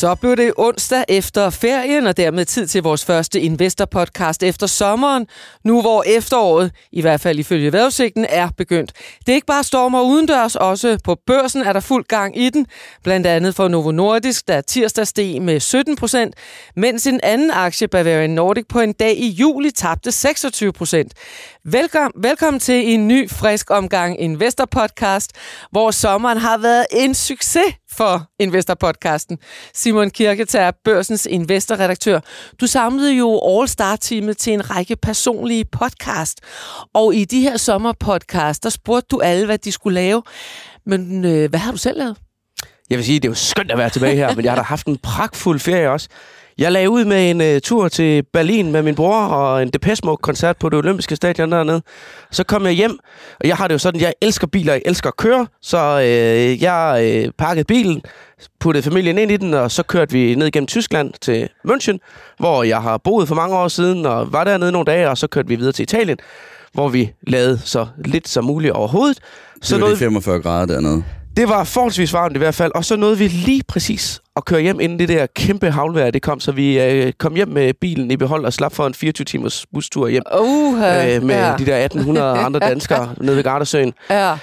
Så blev det onsdag efter ferien, og dermed tid til vores første Investor-podcast efter sommeren. Nu hvor efteråret, i hvert fald ifølge vejrudsigten, er begyndt. Det er ikke bare stormer udendørs, også på børsen er der fuld gang i den. Blandt andet for Novo Nordisk, der tirsdag steg med 17 procent, mens en anden aktie, Bavarian Nordic, på en dag i juli tabte 26 procent. Velkommen, velkommen til en ny, frisk omgang Investor-podcast, hvor sommeren har været en succes for Investor-podcasten. Simon Kirketær, børsens investorredaktør. Du samlede jo All-Star-teamet til en række personlige podcast. Og i de her sommerpodcast, der spurgte du alle, hvad de skulle lave. Men øh, hvad har du selv lavet? Jeg vil sige, det er jo skønt at være tilbage her, men jeg har da haft en pragtfuld ferie også. Jeg lagde ud med en uh, tur til Berlin med min bror og en Depeche Mode-koncert på det olympiske stadion dernede. Så kom jeg hjem, og jeg har det jo sådan, jeg elsker biler, jeg elsker at køre, så uh, jeg uh, pakkede bilen, puttede familien ind i den, og så kørte vi ned gennem Tyskland til München, hvor jeg har boet for mange år siden, og var dernede nogle dage, og så kørte vi videre til Italien, hvor vi lavede så lidt som muligt overhovedet. Så det var de 45 grader dernede. Det var forholdsvis varmt i hvert fald, og så nåede vi lige præcis at køre hjem, inden det der kæmpe havlvejr det kom, så vi øh, kom hjem med bilen i behold og slap for en 24-timers bustur hjem uh, øh, med ja. de der 1800 andre danskere nede ved Gardasøen. Ja.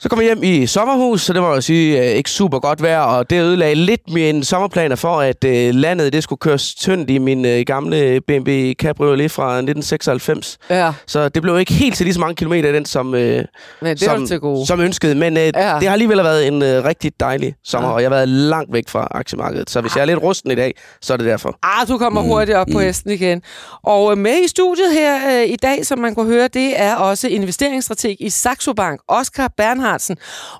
Så kom jeg hjem i sommerhus, så det var at sige øh, ikke super godt vejr, og det ødelagde lidt mine sommerplaner for, at øh, landet det skulle køres tyndt i min øh, gamle BMW Cabriolet fra 1996. Ja. Så det blev ikke helt til lige så mange kilometer den, som, øh, Men det som, til gode. som ønskede. Men øh, Ja. det har alligevel været en øh, rigtig dejlig sommer, Ja. og jeg har været langt væk fra aktiemarkedet. Så hvis jeg er lidt rusten i dag, så er det derfor. Ah, du kommer hurtigt op på hesten igen. Og øh, med i studiet her øh, i dag, som man kunne høre, det er også investeringsstrateg i Saxo Bank, Oscar Bernhardsen.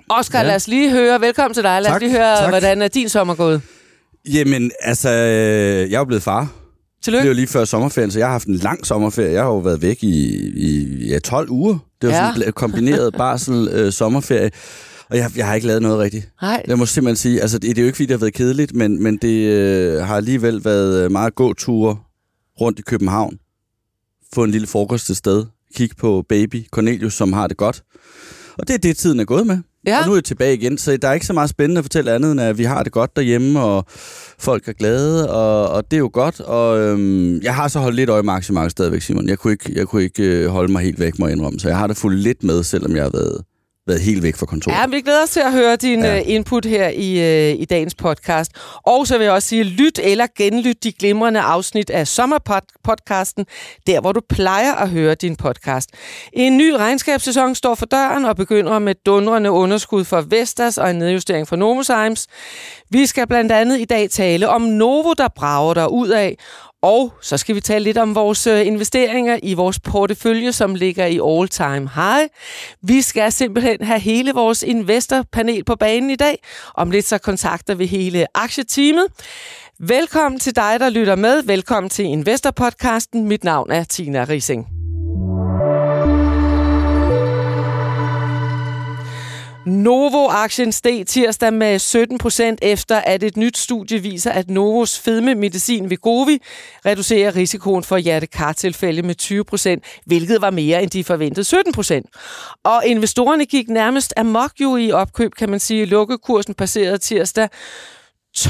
Oscar, ja. Lad os lige høre, velkommen til dig, lad os Tak, lige høre, tak. hvordan er din sommer gået. Jamen, altså, øh, jeg er blevet far. Det Tillykke. blev lige før sommerferien, så jeg har haft en lang sommerferie. Jeg har jo været væk i, i ja, 12 uger. Det var Ja. sådan en kombineret barsel øh, sommerferie. Og jeg, jeg har ikke lavet noget rigtigt. Nej. Jeg må simpelthen sige, altså det, det er jo ikke, fordi det har været kedeligt, men, men det øh, har alligevel været øh, meget gåture rundt i København. Få en lille frokost et sted. Kig på baby Cornelius, som har det godt. Og det er det, tiden er gået med. Ja. Og nu er jeg tilbage igen, så der er ikke så meget spændende at fortælle andet, end at vi har det godt derhjemme, og folk er glade, og, og det er jo godt. Og øhm, jeg har så holdt lidt øje med aktiemarkedet stadigvæk, Simon. Jeg kunne ikke, jeg kunne ikke øh, holde mig helt væk, må jeg indrømme. Så jeg har det fuldt lidt med, selvom jeg har været, været helt væk fra kontoret. Ja, vi glæder os til at høre din ja. Ja. input her i, øh, i dagens podcast. Og så vil jeg også sige, lyt eller genlyt de glimrende afsnit af sommerpodcasten, der hvor du plejer at høre din podcast. En ny regnskabssæson står for døren og begynder med dundrende underskud for Vestas og en nedjustering for Novozymes. Vi skal blandt andet i dag tale om Novo, der brager der ud af, og så skal vi tale lidt om vores øh, investeringer i vores portefølje, som ligger i all-time high. Vi skal simpelthen have hele vores investorpanel på banen i dag. Om lidt så kontakter vi hele aktieteamet. Velkommen til dig, der lytter med. Velkommen til Investorpodcasten. Mit navn er Tina Rising. Novo-aktien steg tirsdag med 17 procent efter, at et nyt studie viser, at Novos fedmemedicin Wegovy reducerer risikoen for hjertekartilfælde med 20 procent, hvilket var mere end de forventede 17 procent. Og investorerne gik nærmest amok jo i opkøb, kan man sige. Lukkekursen passerede tirsdag 1279,8.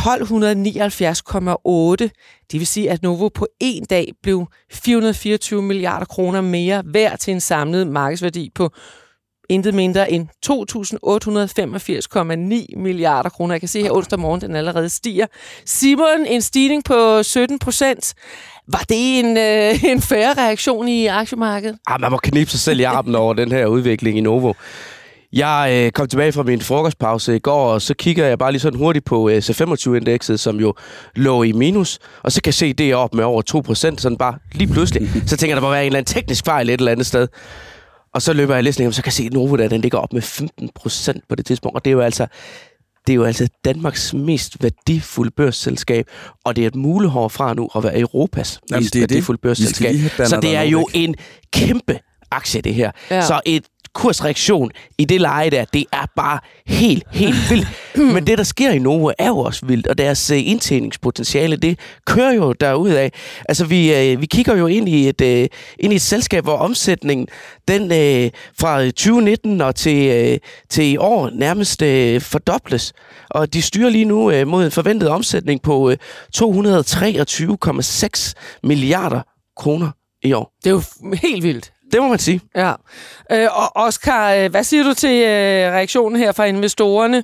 Det vil sige, at Novo på en dag blev 424 milliarder kroner mere værd til en samlet markedsværdi på intet mindre end 2.885,9 milliarder kroner. Jeg kan se her onsdag morgen, den allerede stiger. Simon, en stigning på 17 procent. Var det en, øh, en færre reaktion i aktiemarkedet? Ah, man må knibe sig selv i armen over den her udvikling i Novo. Jeg øh, kom tilbage fra min frokostpause i går, og så kigger jeg bare lige sådan hurtigt på øh, C25-indekset, som jo lå i minus, og så kan jeg se det er op med over 2% sådan bare lige pludselig. Så tænker jeg, der må være en eller anden teknisk fejl et eller andet sted. Og så løber jeg læsning, og så kan jeg se, at Novo der, den ligger op med 15% på det tidspunkt, og det er jo altså det er jo altså Danmarks mest værdifulde børsselskab, og det er et mulehår fra nu at være Europas Jamen, mest det er det. værdifulde skal børsselskab. Så det er jo væk. en kæmpe aktie, det her. Ja. Så et kursreaktion i det leje der, det er bare helt, helt vildt. Men det, der sker i Novo, er jo også vildt, og deres øh, indtjeningspotentiale, det kører jo derudad. Altså, vi, øh, vi kigger jo ind i, et, øh, ind i et selskab, hvor omsætningen, den fra 2019 og til, til i år nærmest fordobles. Og de styrer lige nu mod en forventet omsætning på øh, 223,6 milliarder kroner i år. Det er jo helt vildt. Det må man sige. Ja. Øh, og Oscar, øh, hvad siger du til øh, reaktionen her fra investorerne?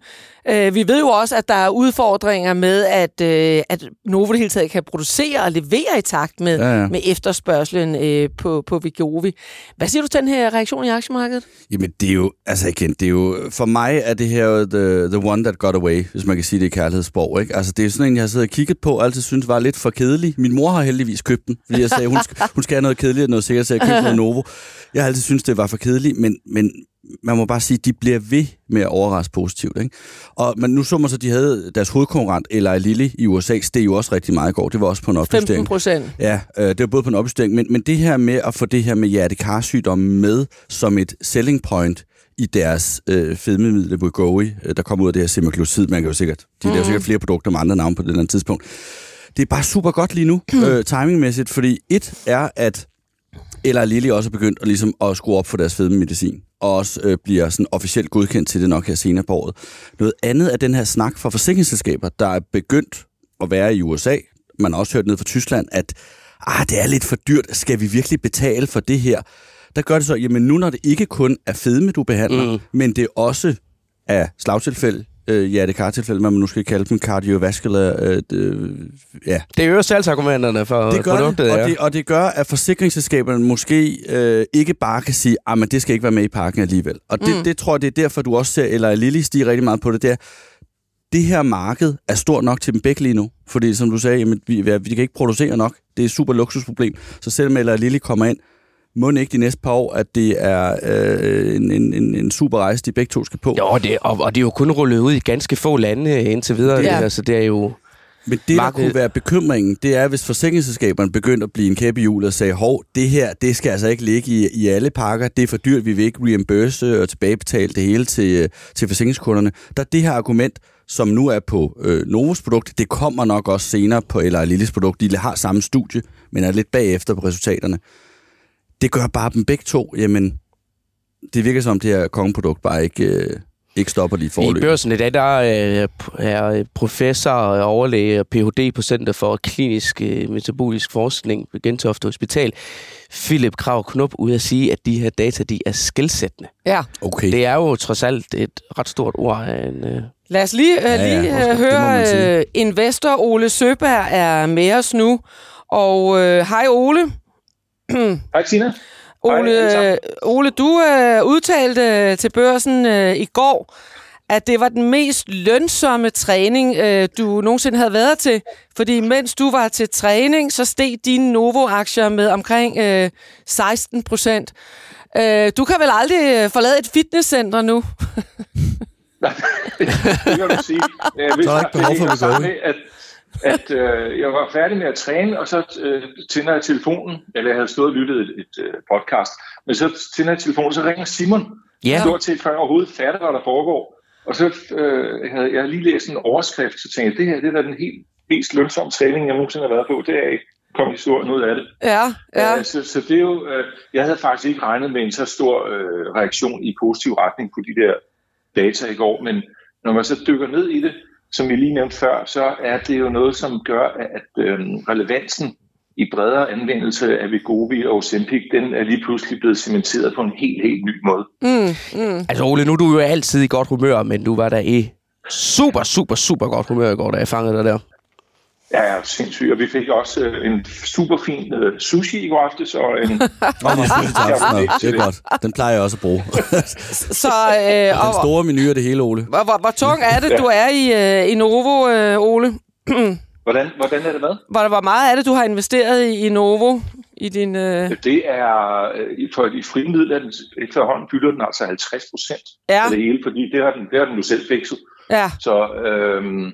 Øh, vi ved jo også, at der er udfordringer med, at, øh, at Novo det hele taget kan producere og levere i takt med, Ja, ja. med efterspørgselen øh, på, på Vigovi. Hvad siger du til den her reaktion i aktiemarkedet? Jamen, det er jo, altså igen, det er jo, for mig er det her jo the, the one that got away, hvis man kan sige det i kærlighedssprog, ikke? Altså, det er sådan en, jeg har siddet og kigget på, og altid synes var lidt for kedelig. Min mor har heldigvis købt den, fordi jeg sagde, hun hun skal have noget kedeligt og noget sikkert, så jeg købte noget Novo. Jeg har altid synes det var for kedeligt, men, men man må bare sige, de bliver ved med at overraske positivt, ikke? Og men nu så man så, de havde deres hovedkonkurrent, Eli Lilly i USA, steg jo også rigtig meget i går. Det var også på en 15 opjustering. procent. Ja, øh, det var både på en opjustering, men, men det her med at få det her med hjertekarsygdom med som et selling point i deres øh, fedmemiddel Wegovy, øh, der kommer ud af det her semaglutid, man kan jo sikkert, de laver sikkert flere produkter med andre navne på det eller andet tidspunkt. Det er bare super godt lige nu, øh, timingmæssigt, fordi et er, at eller Lilly også er begyndt at, ligesom, at skrue op for deres fedmemedicin, og også øh, bliver sådan officielt godkendt til det nok her senere på året. Noget andet er den her snak fra forsikringsselskaber, der er begyndt at være i USA. Man har også hørt ned fra Tyskland, at ah, det er lidt for dyrt. Skal vi virkelig betale for det her? Der gør det så, jamen nu når det ikke kun er fedme, du behandler, mm. men det også er slagtilfælde, øh, hjertekartilfælde, hvad man nu skal kalde dem, cardiovascular, øh, øh, ja, Det øger salgsargumenterne for det gør produktet, det, og, ja. det, og det gør, at forsikringsselskaberne måske øh, ikke bare kan sige, at men det skal ikke være med i pakken alligevel. Og det, mm. det tror jeg, det er derfor, du også ser, eller Lille stiger rigtig meget på det, der. Det her marked er stort nok til dem begge lige nu. Fordi som du sagde, jamen, vi, vi kan ikke producere nok. Det er et super luksusproblem. Så selvom eller Lille kommer ind, må ikke de næste par år, at det er øh, en, en, en, super rejse, de begge to skal på. Jo, det, og, og det er jo kun rullet ud i ganske få lande indtil videre. Ja. Det her, så det er jo... Men det, der kunne være bekymringen, det er, hvis forsikringsselskaberne begyndte at blive en kæppe i hjulet og sagde, hov, det her, det skal altså ikke ligge i, i alle pakker, det er for dyrt, vi vil ikke reimburse og tilbagebetale det hele til, øh, til forsikringskunderne. Der er det her argument, som nu er på øh, Novos produkt, det kommer nok også senere på eller Lillis produkt. De har samme studie, men er lidt bagefter på resultaterne. Det gør bare dem begge to, jamen, det virker som, det her kongeprodukt bare ikke, øh, ikke stopper lige i I forløb. børsen i dag, der øh, er professor og overlæge og Ph.D. på Center for Klinisk øh, Metabolisk Forskning ved Gentofte Hospital, Philip Krav Knop, ude at sige, at de her data, de er skældsættende. Ja. Okay. Det er jo trods alt et ret stort ord af en... Øh, Lad os lige, ja, ja, lige ja, man høre, øh, investor Ole Søberg er med os nu. Og øh, hej Ole. Hej Tina. Hej, alle Ole, øh, Ole, du øh, udtalte øh, til børsen øh, i går, at det var den mest lønsomme træning, øh, du nogensinde havde været til. Fordi mens du var til træning, så steg dine Novo-aktier med omkring øh, 16 procent. Øh, du kan vel aldrig øh, forlade et fitnesscenter nu? det kan du sige. Øh, hvis Så er der ikke behov for at, at øh, jeg var færdig med at træne, og så øh, tænder jeg telefonen, eller jeg havde stået og lyttet et, et øh, podcast, men så tænder jeg telefonen, så ringer Simon, Ja. stort set før jeg overhovedet fatter, hvad der foregår. Og så øh, havde jeg lige læst en overskrift, så tænkte jeg, det her det er da den helt mest lønsomme træning, jeg nogensinde har været på. Det er ikke kommet historien ud af det. Ja, ja. Øh, så, så det er jo, øh, jeg havde faktisk ikke regnet med en så stor øh, reaktion i positiv retning på de der data i går, men når man så dykker ned i det, som vi lige nævnte før, så er det jo noget, som gør, at øh, relevansen i bredere anvendelse af Wegovy og Ozempic, den er lige pludselig blevet cementeret på en helt, helt ny måde. Mm, mm. altså Ole, nu er du jo altid i godt humør, men du var der i super, super, super godt humør i går, da jeg fangede dig der. Ja, sindssygt. Og vi fik også øh, en super fin øh, sushi i går aftes, og en... Nå, det, er Ja, det er godt. Den plejer jeg også at bruge. Så, øh, Den og, store menu er det hele, Ole. hvor, hvor, hvor tung er det, du er i, øh, i Novo, øh, Ole? Hvordan, hvordan er det med? Hvor, hvor meget er det, du har investeret i, i Novo? I din, øh... Det er, øh, for de frie midler, den, efterhånden fylder den altså 50 procent Ja. af det hele, fordi det har den, det har den jo selv fikset. Ja, Så øhm,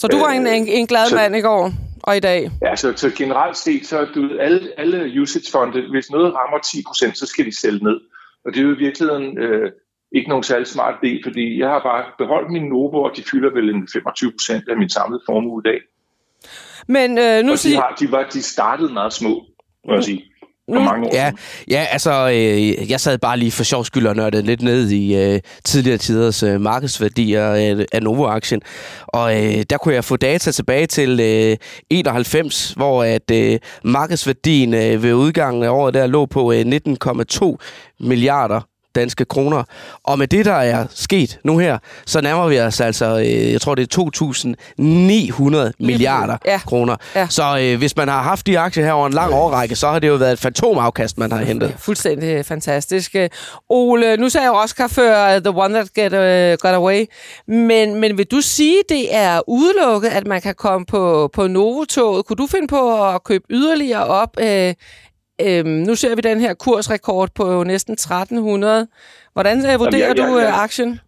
så du var en, en, en glad så- mand i går. Og i dag? Ja, så, så generelt set, så du alle, alle usage-fonde, hvis noget rammer 10%, så skal de sælge ned. Og det er jo i virkeligheden øh, ikke nogen særlig smart idé, fordi jeg har bare beholdt mine Novo, og de fylder vel en 25 procent af min samlede formue i dag. Men øh, nu og de, har, de, var, de startede meget små, må jeg sige. For mange år Ja, ja altså, øh, jeg sad bare lige for sjov skyld og nørdede lidt ned i øh, tidligere tiders øh, markedsværdier af, af Novo-aktien. Og øh, der kunne jeg få data tilbage til øh, 91, hvor at øh, markedsværdien øh, ved udgangen af året der lå på øh, 19,2 milliarder danske kroner. Og med det, der er sket nu her, så nærmer vi os altså, øh, jeg tror det er 2.900 milliarder Ja. kroner. Ja. Så øh, hvis man har haft de aktier her over en lang årrække, så har det jo været et fantomafkast, man har hentet. Fuldstændig fantastisk. Ole, nu sagde jeg jo Oscar før, uh, The One That get, uh, Got Away. Men, men vil du sige, det er udelukket, at man kan komme på, på Novo-toget? Kunne du finde på at købe yderligere op? Uh, um, nu ser vi den her kursrekord på næsten 1300. Hvordan uh, vurderer jeg- jeg- du jeg- aktien?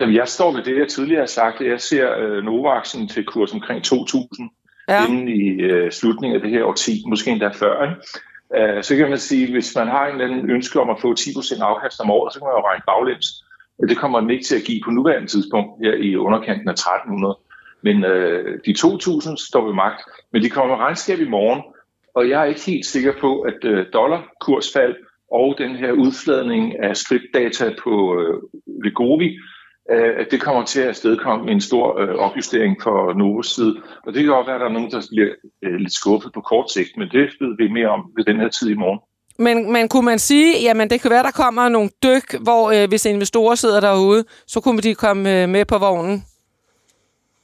Jamen, jeg står ved det, jeg tidligere har sagt. Jeg ser øh, Nova-aktien til kurs omkring 2.000 Ja. inden i øh, slutningen af det her årti, måske endda før. Ikke? Uh, så kan man sige, hvis man har en eller anden ønske om at få 10% afkast om året, så kan man jo regne baglæns. Øh, Det kommer man ikke til at give på nuværende tidspunkt her i underkanten af 1.300. Men øh, de 2.000 står ved magt, men de kommer med regnskab i morgen, og jeg er ikke helt sikker på, at øh, dollarkursfald og den her udfladning af skriptdata på øh, Legovi, øh, at det kommer til at afstedkomme en stor øh, opjustering for Novos side. Og det kan godt være, at der er nogen, der bliver øh, lidt skuffet på kort sigt, men det ved vi mere om ved den her tid i morgen. Men, men kunne man sige, jamen det kan være, der kommer nogle dyk, hvor øh, hvis investorer sidder derude, så kunne de komme øh, med på vognen?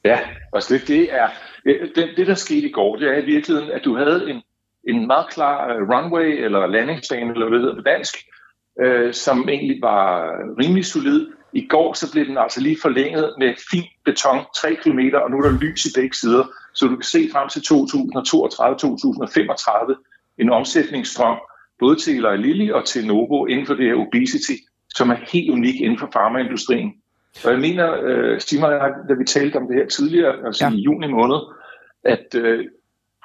Ja, altså det, det er øh, det, det, der skete i går, det er i virkeligheden, at du havde en, en meget klar øh, runway eller landingsbane, eller hvad det hedder på dansk, øh, som egentlig var rimelig solid. I går så blev den altså lige forlænget med fin beton, 3 km, og nu er der lys i begge sider, så du kan se frem til 2032-2035 en omsætningsstrøm, både til Eli Lilly og til Novo inden for det her obesity, som er helt unik inden for farmaindustrien. Og jeg mener, øh, jeg, da vi talte om det her tidligere, altså ja. i juni måned, at øh,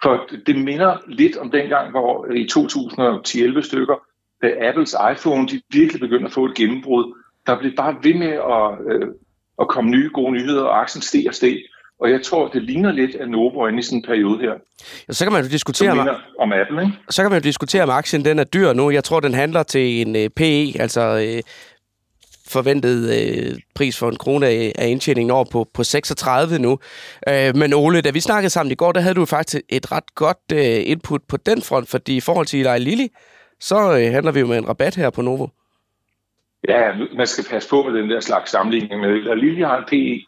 for det minder lidt om dengang, hvor i 2010-11 stykker, da Apples iPhone de virkelig begyndte at få et gennembrud, der blev bare ved med at, øh, at komme nye gode nyheder, og aktien steg og steg. Og jeg tror, det ligner lidt af Novo i sådan en periode her, Ja, så kan man jo diskutere, om, om Apple, ikke? så kan man jo diskutere, om aktien den er dyr nu. Jeg tror, den handler til en øh, PE, altså øh, forventet øh, pris for en krone af, af indtjeningen over på, på 36 nu. Øh, men Ole, da vi snakkede sammen i går, der havde du faktisk et ret godt øh, input på den front, fordi i forhold til Eli Lilly, så øh, handler vi jo med en rabat her på Novo. Ja, man skal passe på med den der slags sammenligning. Men Lilly har en PE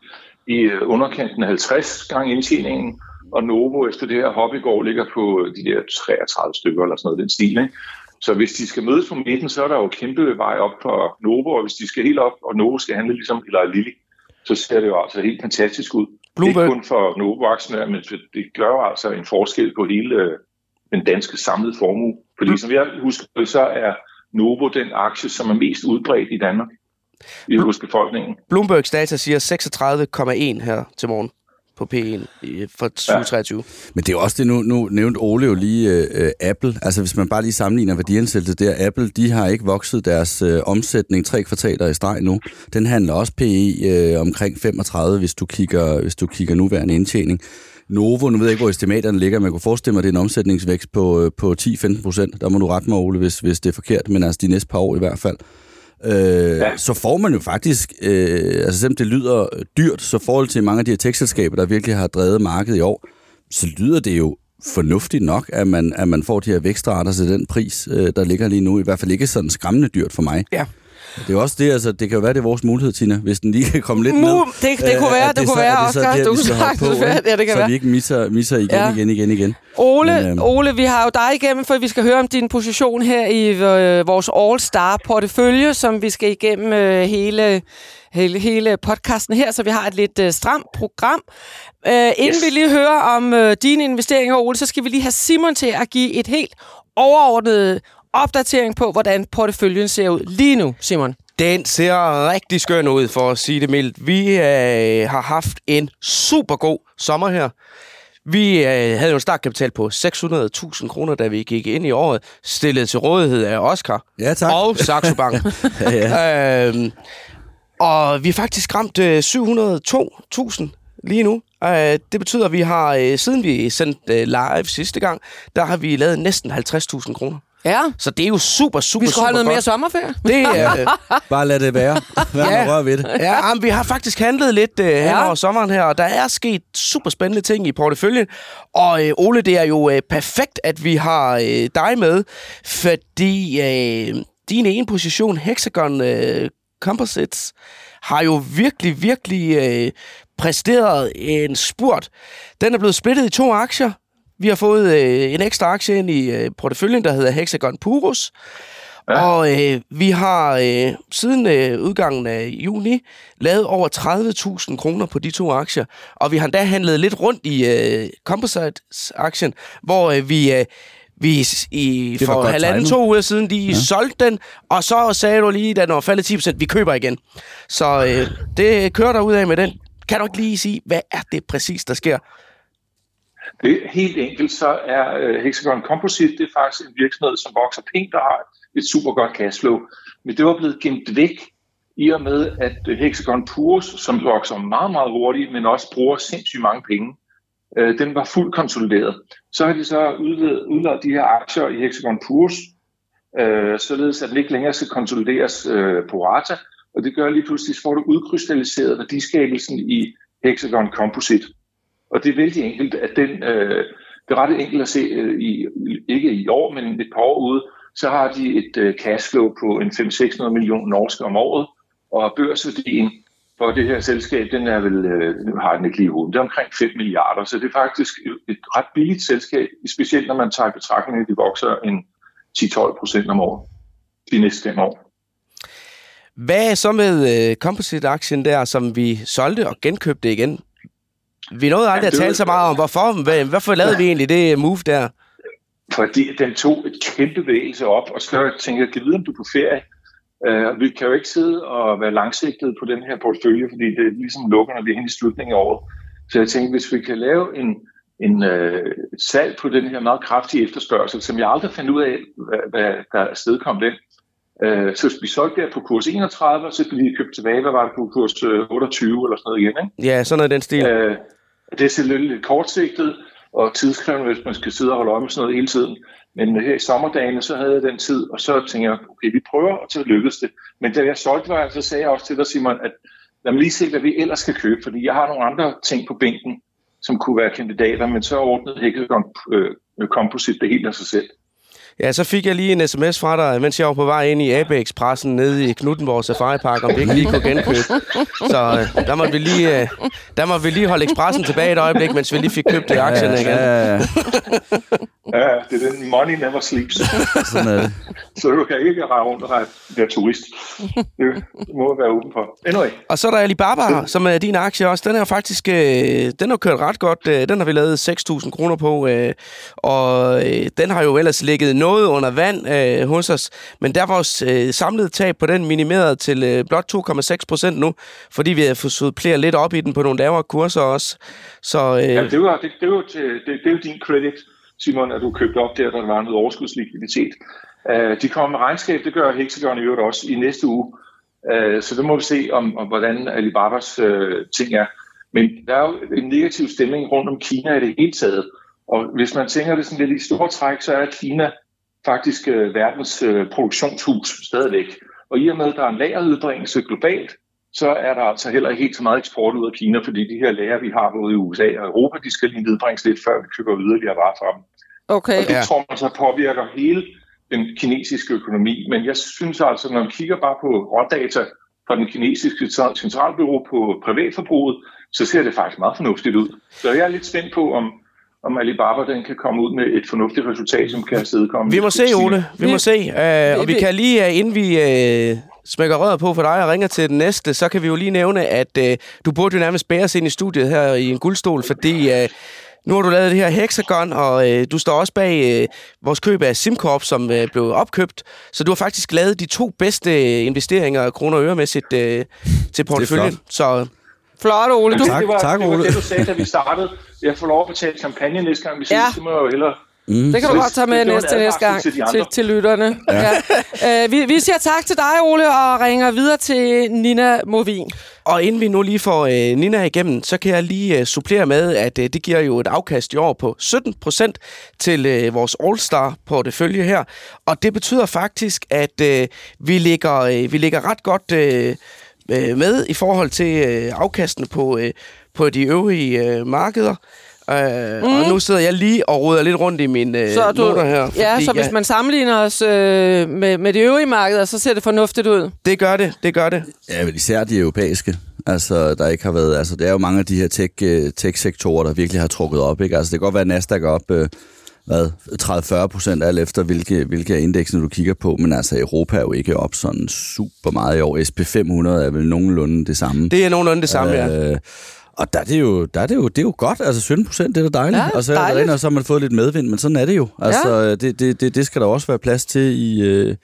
i øh, underkanten 50 gange indtjeningen, og Novo efter det her hop i går ligger på de der 33 stykker eller sådan noget, den stil. Ikke? Så hvis de skal mødes på midten, så er der jo kæmpe vej op for Novo, og hvis de skal helt op, og Novo skal handle ligesom Eli Lilly, så ser det jo altså helt fantastisk ud. Bloomberg- Ikke kun for Novo-aktionærer, men det gør jo altså en forskel på hele øh, den danske samlede formue. Fordi som jeg husker, så er Novo den aktie, som er mest udbredt i Danmark i hos befolkningen. Bloombergs data siger 36,1 her til morgen på P1 i- for 2023. Men det er jo også det, nu, nu nævnte Ole jo lige øh, Apple. Altså hvis man bare lige sammenligner værdiansættelse der, Apple, de har ikke vokset deres øh, omsætning tre kvartaler i streg nu. Den handler også PE øh, omkring 35, hvis du kigger, hvis du kigger nuværende indtjening. Novo, nu ved jeg ikke, hvor estimaterne ligger, men jeg kunne forestille mig, at det er en omsætningsvækst på, øh, på 10-15 procent. Der må du rette mig, Ole, hvis, hvis det er forkert, men altså de næste par år i hvert fald. Øh, ja. Så får man jo faktisk, øh, altså selvom det lyder dyrt, så forhold til mange af de her tekstselskaber, der virkelig har drevet markedet i år, så lyder det jo fornuftigt nok, at man, at man får de her vækstrater til den pris, øh, der ligger lige nu. I hvert fald ikke sådan skræmmende dyrt for mig. Ja. Det er også det, altså, det kan jo være, det er vores mulighed, Tina, hvis den lige kan komme lidt ned. Mu- det- det kunne Øh, være, at det kunne så- være, at så Oscar. der, Du sagtens på, ja, det kan så være. vi ikke misser, misser igen, Ja. igen, igen, igen. Ole, Men, Men, øhm, Ole, vi har jo dig igennem, for vi skal høre om din position her i øh, vores All-Star-portefølje, som vi skal igennem øh, hele, hele, hele podcasten her, så vi har et lidt øh, stramt program. Øh, inden Yes. vi lige hører om øh, dine investeringer, Ole, så skal vi lige have Simon til at give et helt overordnet opdatering på, hvordan porteføljen ser ud lige nu, Simon. Den ser rigtig skøn ud, for at sige det mildt. Vi øh, har haft en super god sommer her. Vi øh, havde jo en startkapital på 600.000 kroner, da vi gik ind i året, stillet til rådighed af Oscar Ja, tak. og Saxo Bank. Ja, øhm, og vi har faktisk ramt øh, 702.000 lige nu. Øh, det betyder, at vi har, øh, siden vi sendte øh, live sidste gang, der har vi lavet næsten 50.000 kroner. Ja, Så det er jo super, super, vi skal super holde noget godt. mere sommerferie. Det er... Øh, Bare lad det være. Vær Ja. ja. rør ved det. Ja, jamen, vi har faktisk handlet lidt øh, hen Ja. over sommeren her, og der er sket super spændende ting i porteføljen. Og øh, Ole, det er jo øh, perfekt, at vi har øh, dig med, fordi øh, din ene position, Hexagon øh, Composites, har jo virkelig, virkelig øh, præsteret en spurt. Den er blevet splittet i to aktier. Vi har fået øh, en ekstra aktie ind i øh, porteføljen, der hedder Hexagon Purus. Ja. Og øh, vi har øh, siden øh, udgangen af juni lavet over 30.000 kroner på de to aktier. Og vi har endda handlet lidt rundt i øh, Composites-aktien, hvor øh, vi... Øh, vi i, for halvanden, to uger siden, de ja. solgte den, og så sagde du lige, da den var faldet 10%, vi køber igen. Så øh, det kører der ud af med den. Kan du ikke lige sige, hvad er det præcis, der sker? Det er helt enkelt, så er øh, Hexagon Composite, det er faktisk en virksomhed, som vokser pænt og har et super godt cashflow. Men det var blevet gemt væk i og med, at øh, Hexagon Purus, som vokser meget, meget hurtigt, men også bruger sindssygt mange penge, øh, den var fuldt konsolideret. Så har de så udledt, udledt de her aktier i Hexagon Purus, øh, således at den ikke længere skal konsolideres øh, på rata, og det gør lige pludselig, så får du udkrystalliseret værdiskabelsen i Hexagon Composite. Og det er vældig enkelt, at den, øh, det er ret enkelt at se, øh, i, ikke i år, men et par år ude, så har de et øh, cashflow på en 500-600 millioner norske om året, og børsværdien for det her selskab, den er vel, øh, nu har den ikke lige hovedet, det er omkring 5 milliarder, så det er faktisk et- et ret billigt selskab, specielt når man tager i betragtning, at de vokser en 10-12 procent om året de næste fem år. Hvad så med øh, Composite-aktien der, som vi solgte og genkøbte igen? Vi nåede aldrig Ja, at tale så meget om, hvorfor, hvorfor lavede vi egentlig det move der? Fordi den tog et kæmpe bevægelse op, og så tænker jeg, kan vide, om du er på ferie? Uh, vi kan jo ikke sidde og være langsigtet på den her portefølje, fordi det ligesom lukker, når vi er hen i slutningen af året. Så jeg tænkte, hvis vi kan lave en, en uh, salg på den her meget kraftige efterspørgsel, som jeg aldrig fandt ud af, hvad, hvad der afstedkom den, uh, så vi solgte der på kurs 31, og så blev vi købt tilbage, hvad var det på kurs øh, 28 eller sådan noget igen, ikke? Ja, sådan noget den stil. Øh, det er selvfølgelig lidt kortsigtet og tidskrævende, hvis man skal sidde og holde øje med sådan noget hele tiden. Men her i sommerdagene, så havde jeg den tid, og så tænkte jeg, okay, vi prøver, og så lykkedes det. Men da jeg solgte var, så sagde jeg også til dig, Simon, at lad mig lige se, hvad vi ellers skal købe, fordi jeg har nogle andre ting på bænken, som kunne være kandidater, men så ordnede Hexagon øh, øh Composite det helt af sig selv. Ja, så fik jeg lige en sms fra dig, mens jeg var på vej ind i AB Expressen nede i Knuttenborg Safari Park, om vi ikke lige kunne genkøbe. Så øh, der måtte vi lige, øh, der måtte vi lige holde Expressen tilbage et øjeblik, mens vi lige fik købt øh, aktierne igen. Ja, ja, ja. Ja, det er den money never sleeps. Sådan er det. så du kan ikke rejse rundt og være, turist. Det må jeg være åben for. Anyway. Og så er der Alibaba, som er din aktie også. Den er faktisk, øh, den har kørt ret godt. Øh, Den har vi lavet 6.000 kroner på, øh, og øh, den har jo ellers ligget noget under vand øh, hos os. Men der er vores øh, samlede tab på den minimeret til øh, blot 2,6 procent nu, fordi vi har fået suppleret lidt op i den på nogle lavere kurser også. Så øh, Ja, det, var, det, det, var det, det er din credit, Simon, at du købte op der, da der var noget overskudslikviditet. Uh, de kommer med regnskab, det gør Hexagon i øvrigt også i næste uge. Uh, så det må vi se, om, om hvordan Alibabas uh, ting er. Men der er jo en negativ stemning rundt om Kina i det hele taget. Og hvis man tænker det sådan lidt i store træk, så er Kina faktisk uh, verdens uh, produktionshus stadigvæk. Og i og med, at der er en lagerudbringelse globalt, så er der altså heller ikke helt så meget eksport ud af Kina, fordi de her lager, vi har både i USA og Europa, de skal lige nedbringes lidt, før vi køber yderligere varer fra dem. Okay. Og det ja. tror man så påvirker hele den kinesiske økonomi. Men jeg synes altså, når man kigger bare på rådata fra den kinesiske centralbyrå på privatforbruget, så ser det faktisk meget fornuftigt ud. Så jeg er lidt spændt på, om, om Alibaba den kan komme ud med et fornuftigt resultat, som kan afstedkomme. Vi må se, Ole. Vi må se. Uh, og vi kan lige, uh, inden vi uh, smækker røret på for dig og ringer til den næste, så kan vi jo lige nævne, at uh, du burde jo nærmest bæres ind i studiet her i en guldstol, fordi uh, nu har du lavet det her Hexagon, og uh, du står også bag uh, vores køb af SimCorp, som uh, blev opkøbt. Så du har faktisk lavet de to bedste investeringer kroner og øremæssigt uh, til porteføljen. flot. Så Flot, Ole. Du... Tak, det var, tak, det, var Ole. det, du sagde, da vi startede. Jeg får lov at betale champagne næste gang, vi ses. Ja. Det må jeg jo hellere... Mm. Det kan du godt tage med næste, næste gang til de til, andre. til lytterne. Ja. Ja. Uh, vi, vi siger tak til dig, Ole, og ringer videre til Nina Movin. Og inden vi nu lige får øh, Nina igennem, så kan jeg lige øh, supplere med, at øh, det giver jo et afkast i år på 17 procent til øh, vores All-Star-portefølje her. Og det betyder faktisk, at øh, vi, ligger, øh, vi ligger ret godt øh, øh, med i forhold til øh, afkastene på, øh, på de øvrige øh, markeder. Øh, mm. Og nu sidder jeg lige og ruder lidt rundt i mine øh, Så du, noter her. ja, så hvis man sammenligner os øh, med, med de øvrige markeder, så ser det fornuftigt ud. Det gør det, det gør det. Ja, men især de europæiske. Altså, der ikke har været... Altså, det er jo mange af de her tech, øh, tech-sektorer, der virkelig har trukket op, ikke? Altså, det kan godt være, at Nasdaq er op... Øh, hvad, 30-40 procent alt efter, hvilke, hvilke af indeksene du kigger på. Men altså, Europa er jo ikke op sådan super meget i år. SP500 er vel nogenlunde det samme. Det er nogenlunde det samme, ja. Øh, og der er, det jo, der er det, jo, det er jo godt, altså 17 procent, det er da dejligt. Ja, og så, er der dejligt. ind, og så har man fået lidt medvind, men sådan er det jo. Altså, ja. det, det, det, det skal der også være plads til i, øh,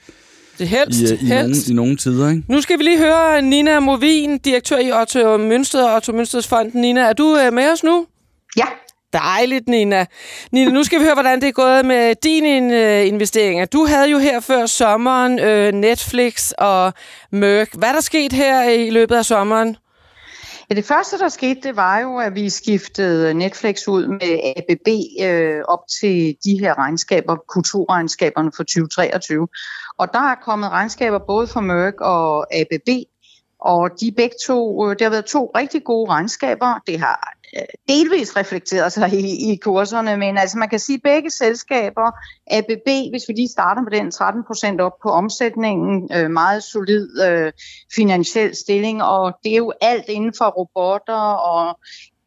Det helst. i, øh, i, nogle, helst. i nogle tider, ikke? Nu skal vi lige høre Nina Movin, direktør i Otto Mønsted og Otto Mønsteds Fonden. Nina, er du øh, med os nu? Ja, Dejligt, Nina. Nina, nu skal vi høre, hvordan det er gået med dine øh, investeringer. Du havde jo her før sommeren øh, Netflix og Merck. Hvad er der sket her i løbet af sommeren? Ja, det første, der skete, det var jo, at vi skiftede Netflix ud med ABB øh, op til de her regnskaber, kulturregnskaberne for 2023. Og der er kommet regnskaber både for Merck og ABB, og de begge to, øh, det har været to rigtig gode regnskaber. Det har delvis reflekteret sig i, i kurserne, men altså man kan sige, at begge selskaber, ABB, hvis vi lige starter med den 13 procent op på omsætningen, øh, meget solid øh, finansiel stilling, og det er jo alt inden for robotter og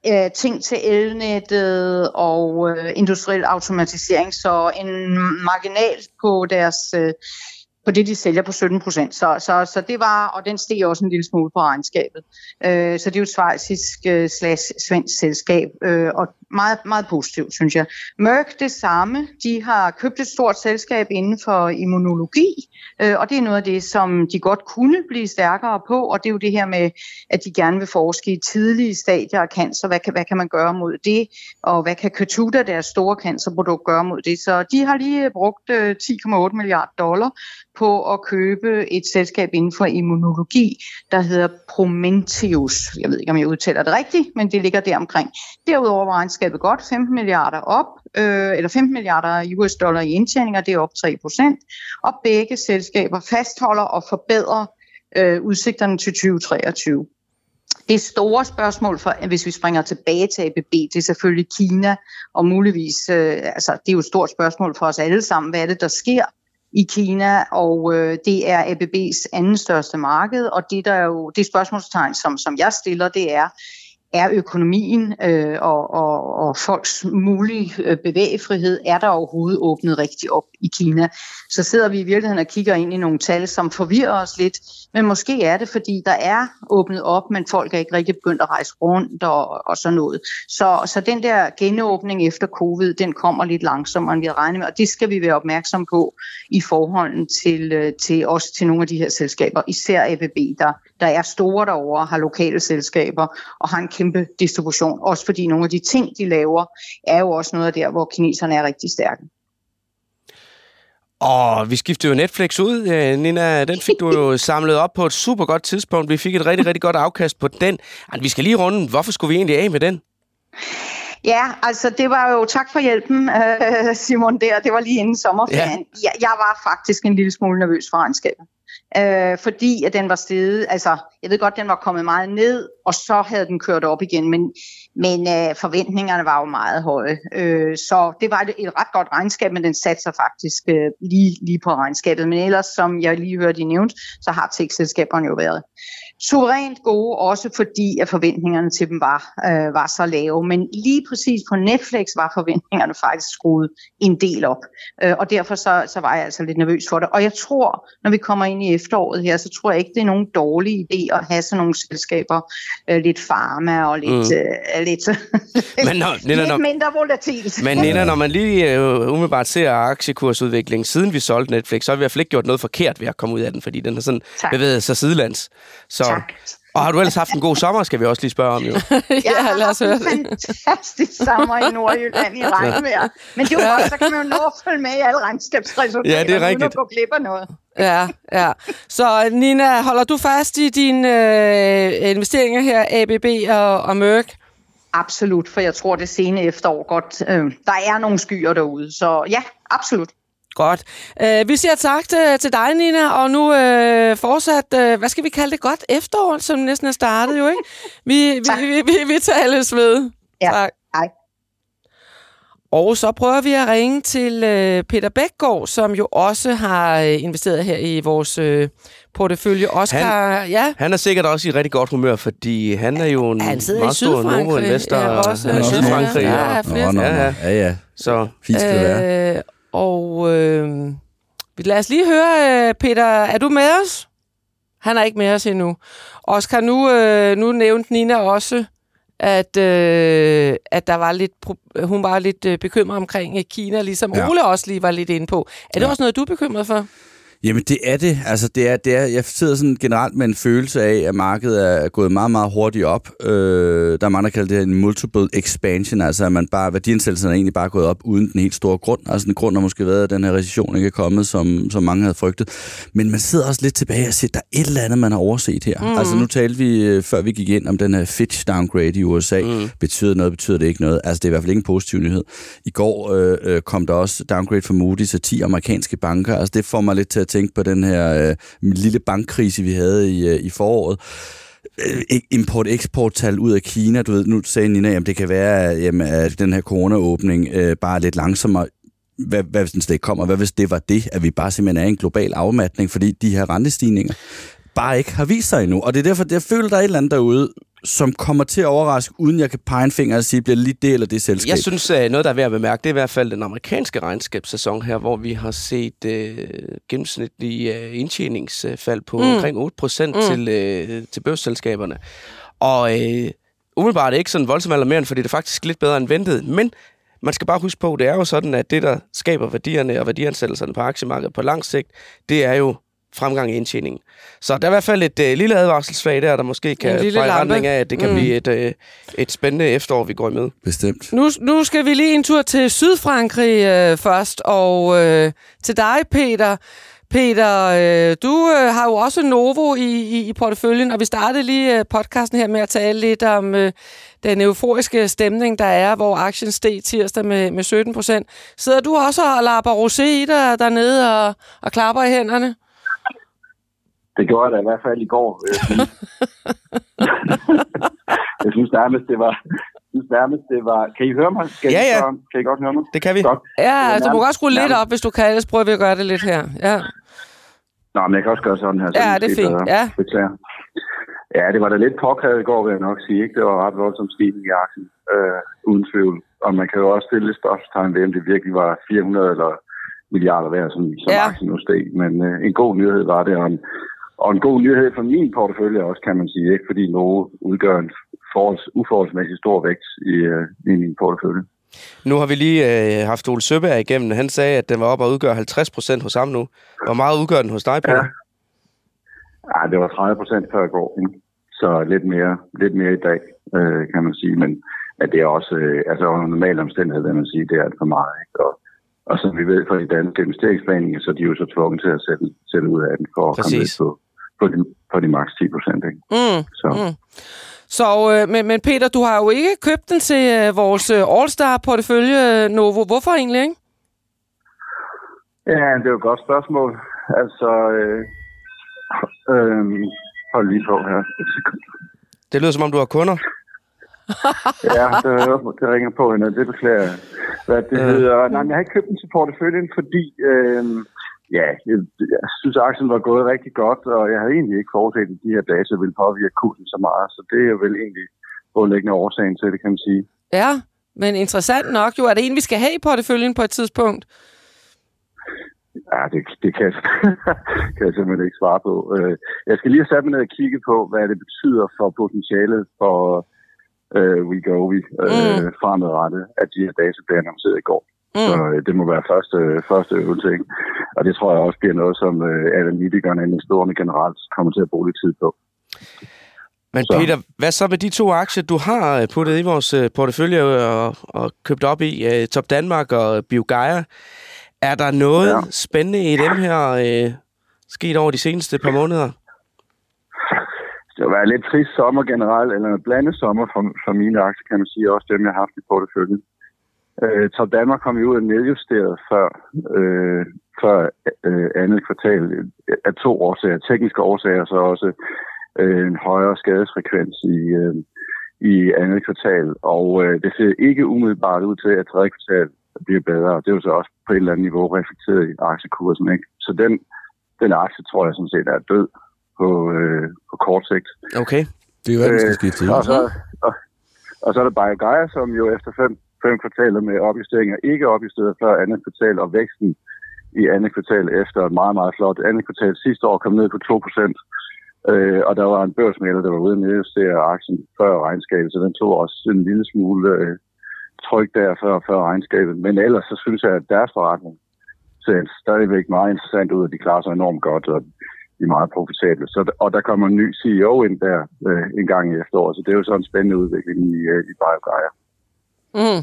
øh, ting til elnettet og øh, industriel automatisering, så en marginal på deres øh, på det, de sælger på 17 procent. Så, så, så det var, og den steg også en lille smule på regnskabet. Øh, så det er jo et svejsisk øh, slags svensk selskab, øh, og meget, meget positivt, synes jeg. Merck det samme. De har købt et stort selskab inden for immunologi, øh, og det er noget af det, som de godt kunne blive stærkere på, og det er jo det her med, at de gerne vil forske i tidlige stadier af cancer. Hvad kan, hvad kan man gøre mod det? Og hvad kan Keytruda, deres store cancerprodukt, gøre mod det? Så de har lige brugt øh, 10,8 milliarder dollar på at købe et selskab inden for immunologi, der hedder Prometheus. Jeg ved ikke, om jeg udtaler det rigtigt, men det ligger der omkring. Derudover var regnskabet godt 15 milliarder op, øh, eller 15 milliarder US dollar i indtjeninger, det er op 3 procent. Og begge selskaber fastholder og forbedrer øh, udsigterne til 2023. Det store spørgsmål, for, hvis vi springer tilbage til ABB, det er selvfølgelig Kina, og muligvis, øh, altså det er jo et stort spørgsmål for os alle sammen, hvad er det, der sker i Kina, og øh, det er ABB's anden største marked, og det der er jo det spørgsmålstegn, som, som jeg stiller, det er, er økonomien øh, og, og, og folks mulige øh, bevægefrihed, er der overhovedet åbnet rigtig op i Kina? Så sidder vi i virkeligheden og kigger ind i nogle tal, som forvirrer os lidt, men måske er det, fordi der er åbnet op, men folk er ikke rigtig begyndt at rejse rundt og, og sådan noget. Så, så den der genåbning efter covid, den kommer lidt langsommere, end vi havde regnet med, og det skal vi være opmærksom på i forhold til, øh, til også til nogle af de her selskaber, især ABB, der, der er store derovre, har lokale selskaber og har en kæmpe distribution, også fordi nogle af de ting, de laver, er jo også noget af der, hvor kineserne er rigtig stærke. Og vi skiftede jo Netflix ud, øh, Nina. Den fik du jo samlet op på et super godt tidspunkt. Vi fik et rigtig, rigtig godt afkast på den. Ej, vi skal lige runde. Hvorfor skulle vi egentlig af med den? Ja, altså det var jo tak for hjælpen, øh, Simon, der. Det var lige inden sommerferien. Ja. Jeg, jeg var faktisk en lille smule nervøs for regnskabet. Øh, fordi at den var steget, altså jeg ved godt, den var kommet meget ned, og så havde den kørt op igen, men, men øh, forventningerne var jo meget høje. Øh, så det var et, et ret godt regnskab, men den satte sig faktisk øh, lige, lige på regnskabet. Men ellers, som jeg lige hørte I nævnt, så har tech-selskaberne jo været suverænt gode, også fordi at forventningerne til dem var, øh, var så lave. Men lige præcis på Netflix var forventningerne faktisk skruet en del op. Øh, og derfor så, så var jeg altså lidt nervøs for det. Og jeg tror, når vi kommer ind i efteråret her, så tror jeg ikke, det er nogen dårlig idé at have sådan nogle selskaber, øh, lidt farma og lidt, mm. øh, lidt, Men når, Nina, lidt når, mindre volatilt. men Nina, når man lige øh, umiddelbart ser aktiekursudviklingen, siden vi solgte Netflix, så har vi i hvert fald ikke gjort noget forkert ved at komme ud af den, fordi den har sådan Tak. bevæget sig sidelands. Så, Tak. Og har du ellers haft en god sommer, skal vi også lige spørge om, jo. Jeg ja, lad os har høre haft en fantastisk sommer i Nordjylland i regnvejr. Men det er jo godt, så kan man jo nå at følge med i alle regnskabsresultater, Ja, det er uden rigtigt. at gå glip af noget. Ja, ja. Så Nina, holder du fast i dine øh, investeringer her, ABB og, og Merck? Absolut, for jeg tror, det sene efterår godt, øh, der er nogle skyer derude. Så ja, absolut. Godt. Øh, vi siger tak til, til dig, Nina, og nu øh, fortsat, øh, hvad skal vi kalde det, godt efterår, som næsten er startet jo, ikke? Vi, vi, vi, vi, vi tales ved. Ja, Tak. hej. Og så prøver vi at ringe til øh, Peter Bækgaard, som jo også har øh, investeret her i vores øh, portefølje. Oscar, han, ja, Han er sikkert også i rigtig godt humør, fordi han er jo en han meget stor. Novo-investor. Ja, også, han er i øh, Sydfrankrig. ja, Ja, ja. Så Fint skal det være. Og øh, lad os lige høre, øh, Peter, er du med os? Han er ikke med os endnu. Oscar, nu, øh, nu nævnte Nina også, at, øh, at der var lidt, hun var lidt øh, bekymret omkring Kina, ligesom ja. Ole også lige var lidt inde på. Er det Ja. også noget, du er bekymret for? Jamen det er det. Altså det er, det er, jeg sidder sådan generelt med en følelse af, at markedet er gået meget, meget hurtigt op. Øh, der er mange, der kalder det en multiple expansion, altså at man bare, værdiansættelsen er egentlig bare gået op uden den helt store grund. Altså den grund har måske været, at den her recession ikke er kommet, som, som mange havde frygtet. Men man sidder også lidt tilbage og siger, at der er et eller andet, man har overset her. Mm. Altså nu talte vi, øh, før vi gik ind, om den her Fitch downgrade i USA. Mm. Betyder noget, betyder det ikke noget? Altså det er i hvert fald ikke en positiv nyhed. I går øh, øh, kom der også downgrade for Moody til 10 amerikanske banker. Altså det får mig lidt til at tænke på den her øh, lille bankkrise, vi havde i, øh, i foråret øh, import-eksport-tal ud af Kina. Du ved, nu sagde Nina, at det kan være, at, jamen, at den her corona-åbning øh, bare er lidt langsommere. Hvad, hvad hvis den slet ikke kommer? Hvad hvis det var det, at vi bare simpelthen er i en global afmatning, fordi de her rentestigninger bare ikke har vist sig endnu. Og det er derfor, jeg føler, der er et eller andet derude, som kommer til at overraske, uden jeg kan pege en finger og sige, bliver det lige det eller det selskab. Jeg synes, at noget, der er værd at bemærke, det er i hvert fald den amerikanske regnskabssæson her, hvor vi har set øh, gennemsnitlige øh, indtjeningsfald på mm. omkring 8 procent mm. til, øh, til børsselskaberne. Og øh, umiddelbart er det ikke sådan voldsomt alarmerende, fordi det er faktisk lidt bedre end ventet. Men man skal bare huske på, det er jo sådan, at det, der skaber værdierne og værdiansættelserne på aktiemarkedet på lang sigt, det er jo fremgang i indtjeningen. Så der er i hvert fald et øh, lille advarselsflag der, der måske kan pege retning af, at det kan Mm. blive et, øh, et spændende efterår, vi går imod. Bestemt. Nu, nu skal vi lige en tur til Sydfrankrig øh, først, og øh, til dig, Peter. Peter, øh, du øh, har jo også Novo i, i, i porteføljen, og vi startede lige øh, podcasten her med at tale lidt om øh, den euforiske stemning, der er, hvor aktien steg tirsdag med, med 17 procent. Sidder du også og lapper rosé i dig dernede og, og klapper i hænderne? Det gjorde jeg da i hvert fald i går. jeg sige. jeg synes nærmest, det var... Jeg synes nærmest, det var... Kan I høre mig? Skal Ja, I, ja. så- Kan I godt høre mig? Det kan vi. Godt. Ja, Ja, du må nærmest- godt skrue lidt nærmest. op, hvis du kan, ellers prøver vi at gøre det lidt her. Ja, Nå, men jeg kan også gøre sådan her. så ja det det er fint. bedre. Ja. Beklager. Ja, det var da lidt påkrævet i går, vil jeg nok sige. Ikke? Det var ret voldsomt stigning i aktien, øh, uden tvivl. Og man kan jo også stille et spørgsmålstegn ved, om det virkelig var 400 eller milliarder værd, som, som Ja. ja. aktien nu steg. Men øh, en god nyhed var det, og en, og en god nyhed for min portefølje også, kan man sige. Ikke? Fordi Novo udgør en forholds, uforholdsmæssig stor vægt i, øh, i min portefølje. Nu har vi lige øh, haft Ole Søberg igennem. Han sagde, at den var op og udgør 50 procent hos ham nu. Hvor meget udgør den hos dig, Peter? Ja. Ja, det var 30 procent før i går. Ikke? Så lidt mere, lidt mere i dag, øh, kan man sige. Men at det er også, øh, altså under normale omstændigheder, vil man sige, det er alt for meget. Ikke? Og, og som vi ved fra de danske investeringsplaninger, så er de jo så tvunget til at sætte, sætte ud af den for at komme Præcis. ned på, på, de, på de maks 10 procent. Mm. Så Mm. Så, øh, men, men Peter, du har jo ikke købt den til øh, vores øh, All-Star-portefølje, øh, Novo. Hvorfor egentlig ikke? ja, det er jo et godt spørgsmål. Altså, øh, øh, hold lige på her. Et sekund. Det lyder som om, du har kunder. Ja, det, det ringer på hende, det beklager jeg. Hvad det Ja. hedder. Nej, men jeg har ikke købt den til porteføljen, fordi øh, ja, jeg, jeg synes, at aktien var gået rigtig godt, og jeg havde egentlig ikke forudset, at de her data ville påvirke kursen så meget, så det er vel egentlig grundlæggende årsagen til det, kan man sige. Ja, men interessant nok jo. Er det en, vi skal have i porteføljen på et tidspunkt? Ja, det, det kan, jeg, kan jeg simpelthen ikke svare på. Øh, Jeg skal lige have sat mig ned og kigge på, hvad det betyder for potentialet for øh, WeGoVi øh, Mm. fremadrettet, at de her data blev annonceret i går. Så Mm. øh, det må være første, første øvelse, ikke? Og det tror jeg også bliver noget, som øh, analytikerne og investorerne generelt kommer til at bruge lidt tid på. Men Så- Peter, hvad så med de to aktier, du har øh, puttet i vores øh, portefølje og, og købt op i, øh, Top Danmark og BioGaia? Er der noget ja. Spændende i dem her øh, sket over de seneste par måneder? Det har været lidt trist sommer generelt, eller en blandet sommer for, for mine aktier, kan man sige, også dem, jeg har haft i porteføljen. Øh, Top Danmark kom jo ud og nedjusteret før, øh, før øh, andet kvartal af to årsager. Tekniske årsager, så også øh, en højere skadesfrekvens i, øh, i andet kvartal. Og øh, det ser ikke umiddelbart ud til, at tredje kvartal bliver bedre. Og det er jo så også på et eller andet niveau reflekteret i aktiekursen. Ikke? Så den, den aktie tror jeg sådan set er død på, øh, på kort sigt. Okay. Det er jo, hvad den skal skifte til. Og så, og, og så er der BioGaia, som jo efter fem, fem kvartaler med opjusteringer ikke opjusteret før andet kvartal, og væksten i andet kvartal efter et meget, meget flot andet kvartal sidste år kom ned på 2 procent. Øh, og der var en børsmælder, der var ude og nedjustere aktien før regnskabet, så den tog også en lille smule øh, tryk der før, før regnskabet. Men ellers så synes jeg, at deres forretning ser stadigvæk meget interessant ud, og de klarer sig enormt godt, og de er meget profitable. Så, og der kommer en ny CEO ind der øh, en gang i efteråret, så det er jo sådan en spændende udvikling i, øh, i BioGaia. Mm.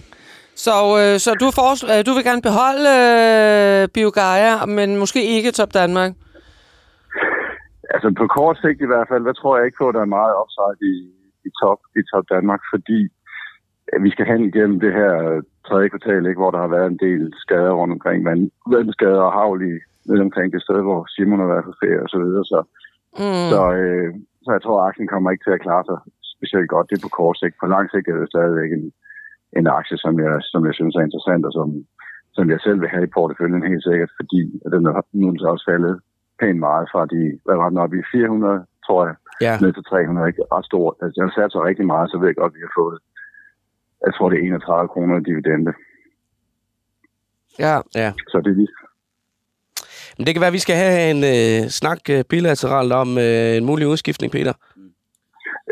Så, øh, så du, foreslår, øh, du vil gerne beholde øh, BioGaia, men måske ikke Top Danmark? Altså på kort sigt i hvert fald, der tror jeg ikke på, at der er meget upside i, i, top, i top Danmark, fordi øh, vi skal hen igennem det her tredje kvartal, ikke, hvor der har været en del skader rundt omkring, men vandskader og havl i ned omkring det sted, hvor Simon har været på ferie og så videre. Så, Mm. så, øh, så jeg tror, at aktien kommer ikke til at klare sig specielt godt. Det er på kort sigt. På lang sigt er det stadigvæk en, en aktie, som jeg, som jeg synes er interessant, og som, som jeg selv vil have i porteføljen helt sikkert, fordi den er nu så også faldet pænt meget fra de, hvad var den oppe i 400, tror jeg, Ja. ned til 300, ikke ret stort. Altså, jeg har sat så rigtig meget, så ved jeg godt, at vi har fået, jeg tror, det er 31 kroner i dividende. Ja. ja. Så det er lige, Men det kan være, at vi skal have en øh, snak øh, bilateralt om øh, en mulig udskiftning, Peter.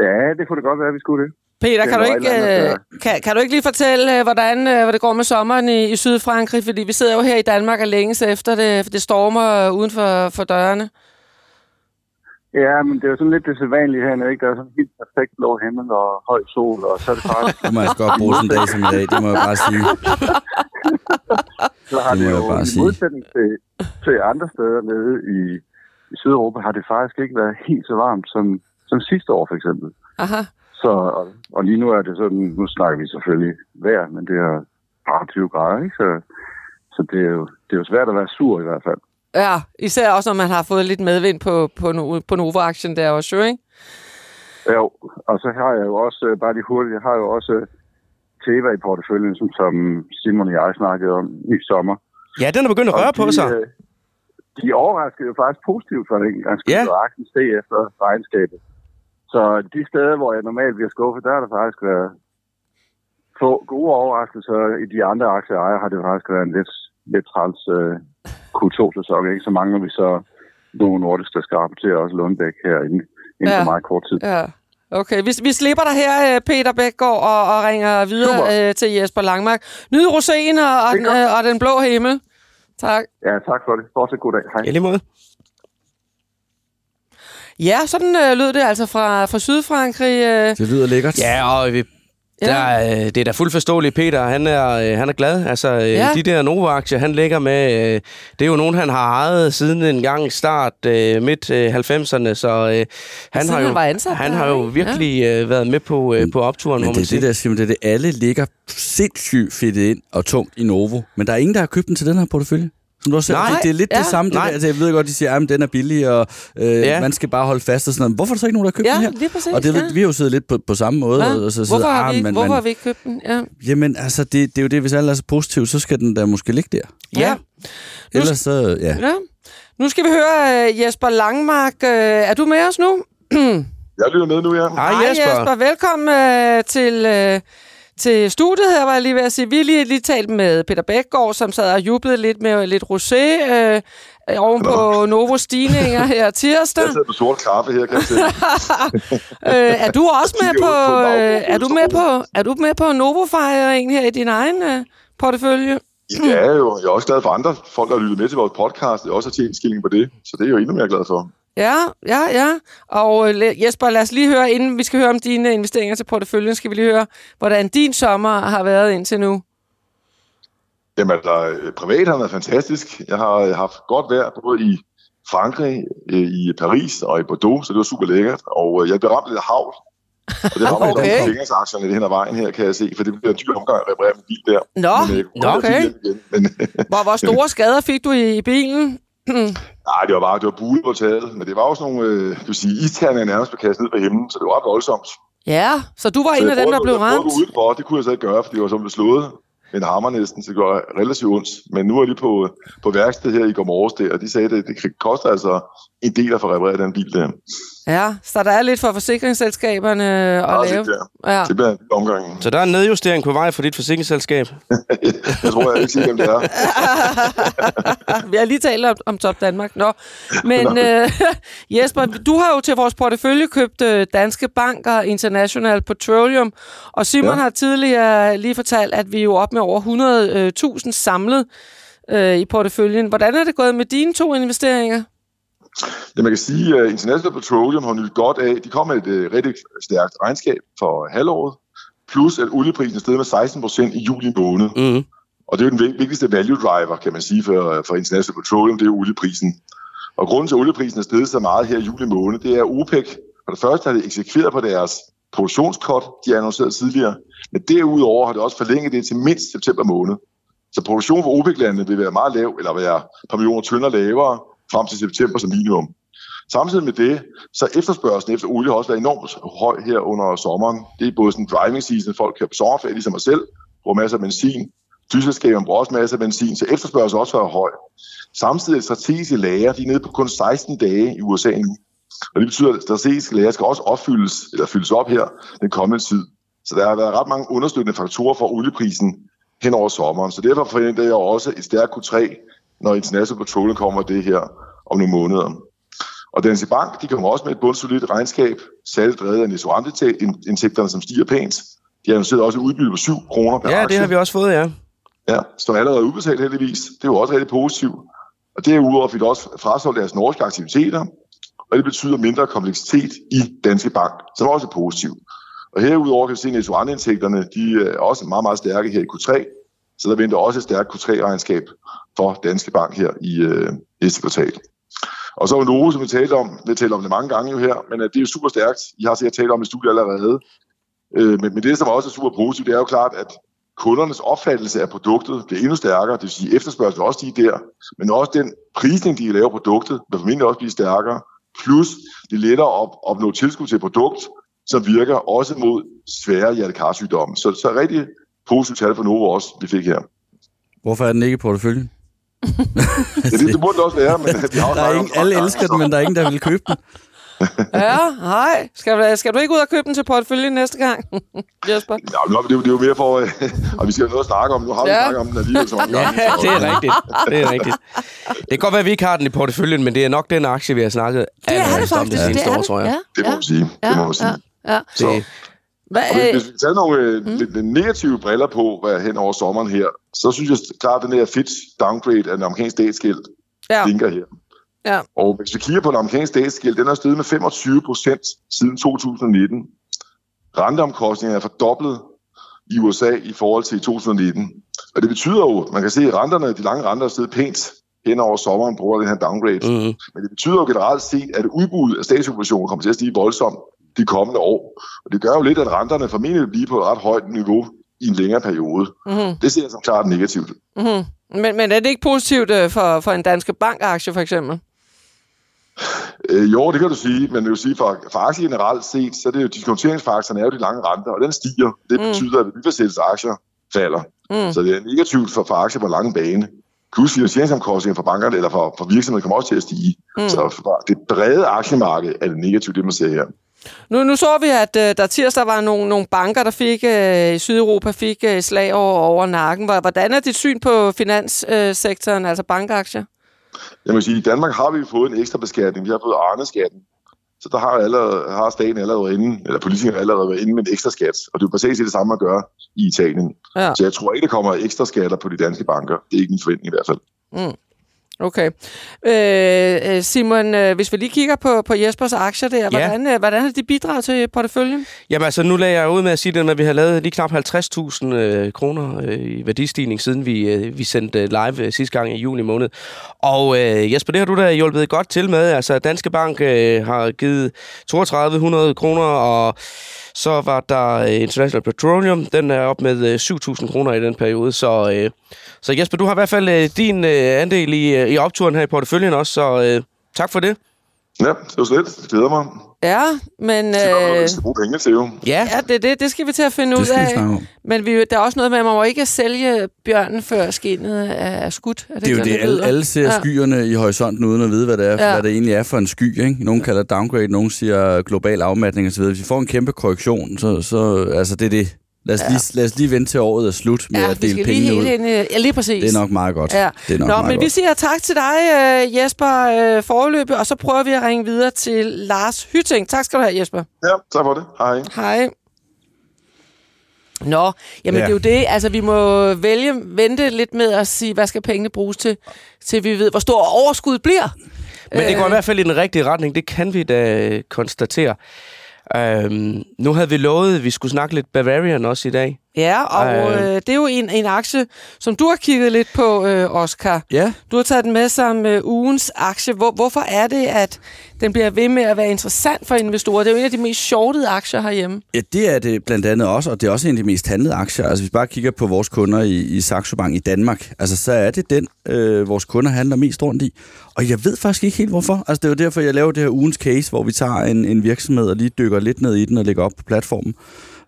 ja, det kunne det godt være, at vi skulle det. Peter, kan du, ikke, øh, kan, kan du ikke lige fortælle, øh, hvordan øh, hvad det går med sommeren i, i Sydfrankrig? Fordi vi sidder jo her i Danmark og længes efter det, for det stormer uden for, for dørene. Ja, men det er jo sådan lidt det sædvanlige hernede, ikke? Der er sådan helt perfekt blå himmel og høj sol, og så er det faktisk... Det må jeg sgu godt bruge sådan en dag som i dag, det må jeg bare sige. Så har Det det, må jo jeg bare i modsætning til, til andre steder nede i, i Sydeuropa, har det faktisk ikke været helt så varmt som, som sidste år, for eksempel. Aha. Så, og, og lige nu er det sådan, nu snakker vi selvfølgelig vejr, men det er bare 20 grader, ikke? Så, så det, er jo, det er jo svært at være sur i hvert fald. Ja, især også, når man har fået lidt medvind på, på, No- på Nova-aktien der også, ikke? Jo, og så har jeg jo også, øh, bare lige hurtigt, jeg har jo også øh, Teva i porteføljen, som, som Simon og jeg snakkede om i sommer. Ja, den er begyndt at røre Og på de, sig. øh, De overraskede jo faktisk positivt for en gang skulle Ja. aktien efter regnskabet. Så de steder, hvor jeg normalt bliver skuffet, der har der faktisk været få gode overraskelser. I de andre aktieejere har det faktisk været en lidt, lidt træls øh, Q2-sæson. Ikke? Så mangler vi så nogle nordiske, der skal rapportere også Lundbæk her inden, inden Ja. for meget kort tid. Ja. Okay, vi, vi slipper dig her, øh, Peter Bækgaard, og, og ringer videre Super. øh, til Jesper Langmark. Nyd rosen og, og, den, øh, og den blå himmel. Tak. Ja, tak for det. Fortsæt god dag. Hej. Ja, lige måde. Ja, sådan øh, lød det altså fra, fra Sydfrankrig. Øh. Det lyder lækkert. Ja, og vi, Ja. der, er, det er da fuldt forståeligt, Peter. Han er, øh, han er glad. Altså, Ja. ja. de der Nova-aktier, han ligger med, øh, det er jo nogen, han har ejet siden en gang start øh, midt øh, 90'erne, så øh, han, har jo, han var ansat han der, har jo virkelig øh, været med på, øh, på opturen, må Men man det er sige. det der, Simon, det er det, alle ligger sindssygt fedtet ind og tungt i Novo. Men der er ingen, der har købt den til den her portefølje. Som du også selv Nej. det er lidt Ja. det samme. Det Nej. der, altså, jeg ved godt, de siger, at den er billig, og øh, Ja. man skal bare holde fast og sådan noget. Hvorfor er der så ikke nogen, der har købt Ja, den her? lige præcis, Og det, ja. vi har jo siddet lidt på, på samme måde. Ja. Og så Hvorfor, sidder, har ah, vi, men, hvorfor har vi ikke købt den? Ja. Jamen, altså, det, det er jo det, hvis alle er så positive, så skal den da måske ligge der. Ja, Ellers så, ja. ja. Nu skal vi høre øh, Jesper Langmark. Øh, er du med os nu? Jeg lytter med nu, ja. hej Jesper. Jesper. Velkommen øh, til, øh, til studiet her, var jeg lige ved at sige. Vi lige, lige talt med Peter Bækgaard, som sad og jublede lidt med lidt rosé øh, oven på Novo stigninger her tirsdag. Jeg sidder på sort kaffe her, kan jeg se. Øh, er du også med på, på øh, er du med på, er du med på Novo-fejringen her i din egen øh, portefølje? Ja, jo. Jeg er også glad for andre folk, der har lyttet med til vores podcast. Jeg også har tjent skilling på det. Så det er jeg jo endnu mere glad for. Ja, ja, ja. Og øh, Jesper, lad os lige høre, inden vi skal høre om dine investeringer til porteføljen, skal vi lige høre, hvordan din sommer har været indtil nu. Jamen, altså, øh, privat har været fantastisk. Jeg har øh, haft godt vejr både i Frankrig, i Paris og i Bordeaux, så det var super lækkert. Og jeg blev ramt lidt af havl. Og det rammer Okay. okay. fingersaktierne lidt hen ad vejen her, kan jeg se, for det bliver en dyr omgang at reparere min bil der. Nå, Men, øh, nå, okay. Men, Hvor, hvor store skader fik du i, i bilen? nej, det var bare, det var bulet på taget. Men det var også nogle, øh, det vil sige, isterninger nærmest blev kastet ned på himlen, så det var ret voldsomt. Ja, så du var Så en jeg af dem, der blev jeg ramt? gå udenfor, det kunne jeg så ikke gøre, fordi jeg var som blev slået en hammer næsten, så det gjorde relativt ondt. Men nu er de på, på værksted her i går morges der, og de sagde, at det, det koster altså en del at få repareret den bil der. Ja, så der er lidt for forsikringsselskaberne at Meget lave. Ja. Det bliver en lille omgang. Så der er en nedjustering på vej for dit forsikringsselskab. jeg tror, jeg ikke siger, hvem det er. Vi har lige talt om, om Top Danmark. Nå. Men øh, Jesper, du har jo til vores portefølje købt øh, Danske Bank og International Petroleum, og Simon ja. Ja. har tidligere lige fortalt, at vi er jo op med over 100.000 samlet øh, i porteføljen. Hvordan er det gået med dine to investeringer? Ja, man kan sige, at International Petroleum har nydt godt af, de kom med et uh, rigtig stærkt regnskab for halvåret, plus at olieprisen er steget med 16 procent i juli måned. Mm. Og det er jo den vig- vigtigste value driver, kan man sige, for, for International Petroleum, det er olieprisen. Og grunden til, at olieprisen er steget så meget her i juli måned, det er OPEC. For det første har det eksekveret på deres produktionskort, de har annonceret tidligere, men derudover har det også forlænget det til mindst september måned. Så produktionen for OPEC-landene vil være meget lav, eller være et par millioner tønder lavere, frem til september som minimum. Samtidig med det, så efterspørgselen efter olie har også været enormt høj her under sommeren. Det er både sådan driving season, folk kører på sommerferie, ligesom mig selv, bruger masser af benzin. Flyselskaberne bruger også masser af benzin, så efterspørgselen også er høj. Samtidig er strategiske lager, de er nede på kun 16 dage i USA nu. Og det betyder, at strategiske lager skal også opfyldes, eller fyldes op her den kommende tid. Så der har været ret mange understøttende faktorer for olieprisen hen over sommeren. Så derfor forventer jeg også et stærkt Q3, når International Petroleum kommer det her om nogle måneder. Og Danske Bank, de kommer også med et bundsolidt regnskab, særligt drevet af Nesoante-indtægterne, som stiger pænt. De har annonceret også udbytte på 7 kroner per Ja, aktie. det har vi også fået, ja. Ja, er allerede udbetalt heldigvis. Det er jo også rigtig positivt. Og derudover fik de også frasolgt deres norske aktiviteter, og det betyder mindre kompleksitet i Danske Bank, som også er positivt. Og herudover kan vi se, at Nesuan-indtægterne de er også meget, meget stærke her i Q3, så der venter også et stærkt Q3-regnskab for Danske Bank her i øh, næste kvartal. Og så er Novo, som vi talte om, vi taler om det mange gange jo her, men øh, det er jo super stærkt. I har sikkert talt om i studie allerede. Øh, men, men det, som også er super positivt, det er jo klart, at kundernes opfattelse af produktet bliver endnu stærkere, det vil sige efterspørgsel også lige der, men også den prisning, de laver produktet, vil formentlig også blive stærkere, plus det er lettere at op, opnå tilskud til et produkt, som virker også mod svære hjertekarsygdomme. Så, så rigtig positivt tal for Novo også, vi fik her. Hvorfor er den ikke i porteføljen? Ja, det, det burde det også være, men vi har Der er ingen, alle elsker den, men der er ingen, der vil købe den. Ja, hej. Skal du, skal du ikke ud og købe den til porteføljen næste gang, Jesper? Ja, er det, jo, det er jo mere for, øh, og vi skal jo noget at snakke om. Nu har vi Ja. ja. snakket om den alligevel så mange gange. Ja, det er rigtigt. Det er rigtigt. Det kan godt være, at vi ikke har den i porteføljen, men det er nok den aktie, vi har snakket Det er det allermest om faktisk. det seneste er år, det. tror jeg. Det må man sige. Det må man sige. Ja, ja. Så, Hvad, og hvis, hvis vi tager nogle mm. lidt negative briller på hvad, hen over sommeren her, så synes jeg klart, at den her Fitch downgrade af den amerikanske statsgæld ja, blinker her. ja. Og hvis vi kigger på den amerikanske statsgæld, den er steget med 25 procent siden 2019. Renteomkostningerne er fordoblet i USA i forhold til 2019. Og det betyder jo, man kan se, at renterne, de lange renter er steget pænt hen over sommeren på grund af den her downgrade. Mm, Men det betyder jo generelt set, at udbuddet af statsobligationer kommer til at stige voldsomt de kommende år. Og det gør jo lidt, at renterne formentlig vil blive på et ret højt niveau i en længere periode. Mm-hmm. Det ser jeg som klart negativt. Mm-hmm. Men, men er det ikke positivt øh, for, for en danske bankaktie, for eksempel? Øh, jo, det kan du sige, men jeg vil sige, for, for aktier generelt set, så er det jo diskonteringsfaktoren er jo de lange renter, og den stiger. Det Mm. betyder, at værdifatsættelse af aktier falder. Mm. Så det er negativt for, for aktier på lange bane. Plus finansieringsomkostninger for bankerne eller for, for virksomheder kommer også til at stige. Mm. Så for det brede aktiemarked er det negativt, det man ser her. Nu, nu så vi, at øh, der tirsdag var nogle, nogle banker, der fik øh, i Sydeuropa fik øh, slag over, over nakken. Hvor- Hvordan er dit syn på finanssektoren, altså bankaktier? Jeg må sige, i Danmark har vi fået en ekstra beskatning. Vi har fået Arne-skatten. Så der har, allerede, har staten allerede været inde, eller politikere allerede været inde med en ekstra skat. Og det er jo præcis det samme at gøre i Italien. Ja. Så jeg tror ikke, der kommer ekstra skatter på de danske banker. Det er ikke en forventning i hvert fald. Okay. Øh, øh, Simon, øh, hvis vi lige kigger på, på Jespers aktier der, hvordan, øh, hvordan har de bidraget til porteføljen? Jamen altså, nu lagde jeg ud med at sige det, at vi har lavet lige knap 50.000 øh, kroner øh, i værdistigning, siden vi, øh, vi sendte live øh, sidste gang i juni måned. Og øh, Jesper, det har du da hjulpet godt til med. Altså, Danske Bank øh, har givet 3200 kroner, og så var der øh, International Petroleum, den er op med øh, 7.000 kroner i den periode. Så, øh, så Jesper, du har i hvert fald øh, din øh, andel i, øh, i opturen her i porteføljen også, så øh, tak for det. Ja, det var slet. Det glæder mig. Ja, men... Det er noget, Øh, vi skal bruge penge til, jo. Ja, ja, det, det, det skal vi til at finde Det ud vi af. Men vi, der er også noget med, at man må ikke sælge bjørnen, før skinnet er skudt. Er det, Det er jo det, sådan, alle, alle ser Ja. skyerne i horisonten, uden at vide, hvad det, er, Ja. hvad det egentlig er for en sky. Ikke? Nogle kalder det downgrade, nogle siger global afmatning osv. Hvis vi får en kæmpe korrektion, så, så altså det er det. Lad os, ja. lige, lad os lige vente til året er slut med Ja, at dele skal lige pengene ud. ind. Ja, lige præcis. Det er nok meget godt. Ja. Det er nok Nå, meget men godt. vi siger tak til dig, øh, Jesper øh, Forløbe, og så prøver vi at ringe videre til Lars Hytting. Tak skal du have, Jesper. Ja, tak for det. Hej. Hej. Nå, jamen ja. Det er jo det. Altså, vi må vælge, vente lidt med at sige, hvad skal pengene bruges til, til vi ved, hvor stor overskuddet bliver. Men det går i Øh. hvert fald i den rigtige retning, det kan vi da konstatere. Øhm, nu havde vi lovet, at vi skulle snakke lidt Bavarian også i dag. Ja, og Øh. øh, det er jo en, en aktie, som du har kigget lidt på, øh, Oscar. Ja, Du har taget den med som øh, ugens aktie. Hvor, hvorfor er det, at den bliver ved med at være interessant for investorer? Det er jo en af de mest shortede aktier herhjemme. Ja, det er det blandt andet også, og det er også en af de mest handlede aktier. Altså, hvis vi bare kigger på vores kunder i, i Saxo Bank i Danmark, altså, så er det den, øh, vores kunder handler mest rundt i. Og jeg ved faktisk ikke helt, hvorfor. Altså, det er jo derfor, jeg laver det her ugens case, hvor vi tager en, en virksomhed og lige dykker lidt ned i den og lægger op på platformen.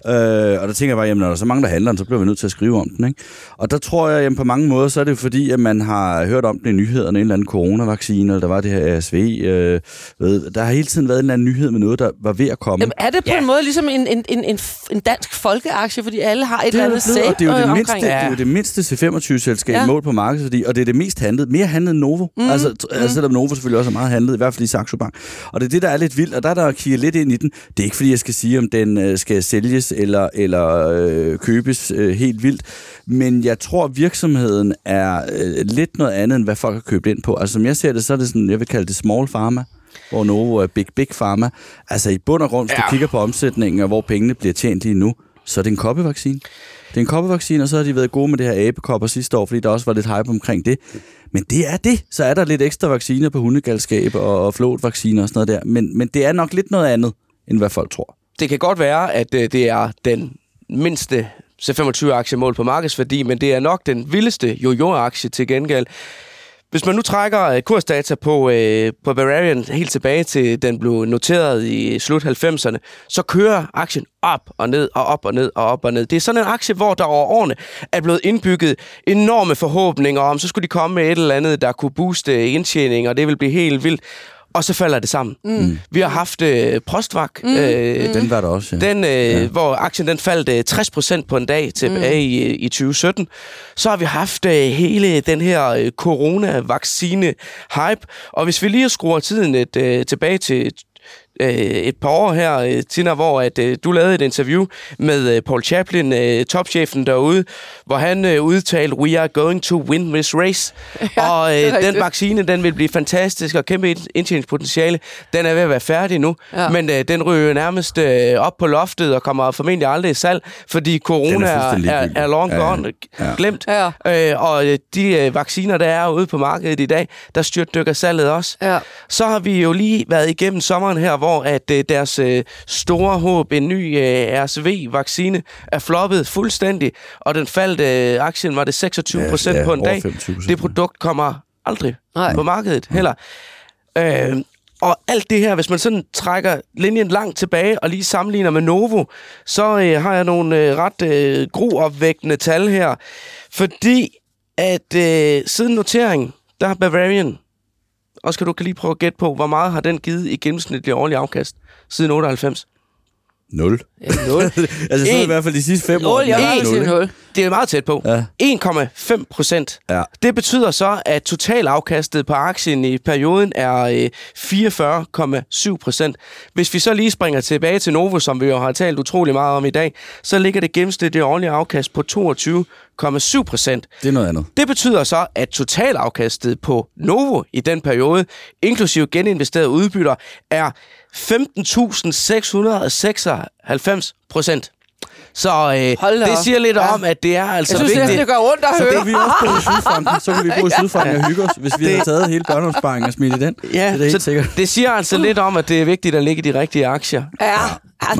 Øh, og der tænker jeg bare, jamen, når der er så mange, der handler den, så bliver vi nødt til at skrive om den. Ikke? Og der tror jeg, jamen, på mange måder, så er det jo fordi, at man har hørt om den i nyhederne, en eller anden coronavaccine, eller der var det her ASV. Øh, ved, der har hele tiden været en eller anden nyhed med noget, der var ved at komme. Jamen, er det på ja. en måde ligesom en, en, en, en, en dansk folkeaktie, fordi alle har et det eller er, andet det blevet, og det er jo sag, det øh, mindste, omkring? det er jo det mindste C25-selskab Ja. ja. mål på markedsværdi, og det er det mest handlede. Mere handlet end Novo. Mm. Altså, t- altså, selvom Novo selvfølgelig også er meget handlet, i hvert fald i Saxo Bank. Og det er det, der er lidt vildt, og der er der at kigge lidt ind i den. Det er ikke, fordi jeg skal sige, om den øh, skal sælges eller, eller øh, købes øh, helt vildt, men jeg tror, virksomheden er øh, lidt noget andet, end hvad folk har købt ind på. Altså, som jeg ser det, så er det sådan, jeg vil kalde det small pharma hvor Novo er big, big pharma. Altså i bund og grund, hvis ja. Du kigger på omsætningen og hvor pengene bliver tjent lige nu, så er det en koppevaccine. Det er en koppevaccine, og så har de været gode med det her abekopper sidste år, fordi der også var lidt hype omkring det. Men det er det. Så er der lidt ekstra vacciner på hundegalskab og, og flåtvacciner og sådan noget der. Men, men det er nok lidt noget andet, end hvad folk tror. Det kan godt være, at øh, det er den mindste C25-aktie mål på markedsværdi, men det er nok den vildeste jojo-aktie til gengæld. Hvis man nu trækker øh, kursdata på, øh, på Bavarian helt tilbage til, den blev noteret i slut 90'erne, så kører aktien op og ned og op og ned og op og ned. Det er sådan en aktie, hvor der over årene er blevet indbygget enorme forhåbninger om, så skulle de komme med et eller andet, der kunne booste indtjening, og det vil blive helt vildt. Og så falder det sammen. Mm. Vi har haft øh, Prostvak, mm. øh, Den var der også, ja. den, øh, ja. hvor aktien den faldt øh, 60% på en dag tilbage mm. i, i 2017. Så har vi haft øh, hele den her øh, corona-vaccine-hype. Og hvis vi lige skruer tiden et, øh, tilbage til øh, et par år her, øh, Tina, hvor at, øh, du lavede et interview med øh, Paul Chaplin, øh, topchefen derude, hvor han øh, udtalte, we are going to win this race. Ja, og øh, den vaccine, den vil blive fantastisk og kæmpe ind- indtjeningspotentiale. Den er ved at være færdig nu, Ja. men øh, den ryger nærmest øh, op på loftet og kommer formentlig aldrig i salg, fordi corona er, er, er long Ja, gone, Ja. glemt. Ja. Øh, og øh, de øh, vacciner, der er ude på markedet i dag, der styrtdykker salget også. Ja. Så har vi jo lige været igennem sommeren her, hvor at øh, deres øh, store håb, en ny øh, RSV-vaccine, er floppet fuldstændig, og den faldt, øh, aktien var det 26 procent Ja, ja, på en dag. 25%. Det produkt kommer aldrig Nej. På markedet heller. Øh, og alt det her, hvis man sådan trækker linjen langt tilbage og lige sammenligner med Novo, så øh, har jeg nogle øh, ret øh, groopvækkende tal her. Fordi at øh, siden noteringen, der har Bavarian, Oscar, du kan lige prøve at gætte på, hvor meget har den givet i gennemsnitlig årlig afkast siden 98? Nul. Ja, nul. altså, så er i hvert fald de sidste fem år. Nul, jeg den vil er sige ikke? nul. Det er meget tæt på. Ja. 1,5 procent. Ja. Det betyder så, at totalafkastet på aktien i perioden er øh, 44,7 procent. Hvis vi så lige springer tilbage til Novo, som vi jo har talt utrolig meget om i dag, så ligger det gennemsnitlige årlige afkast på 22,7 procent. Det er noget andet. Det betyder så, at totalafkastet på Novo i den periode, inklusive geninvesterede udbytter, er 15.696 procent. Så øh, Hold det op. siger lidt Ja. om, at det er altså Jeg synes, vigtigt. det, gør ondt at Så høre. kunne vi også bo i Sydfronten. Så kunne vi bo i Sydfronten og hygge os, hvis vi Det- havde taget hele børneopsparingen og smidt i den. Ja, det er helt så sikkert. det siger altså lidt om, at det er vigtigt at ligge i de rigtige aktier. Ja, ja,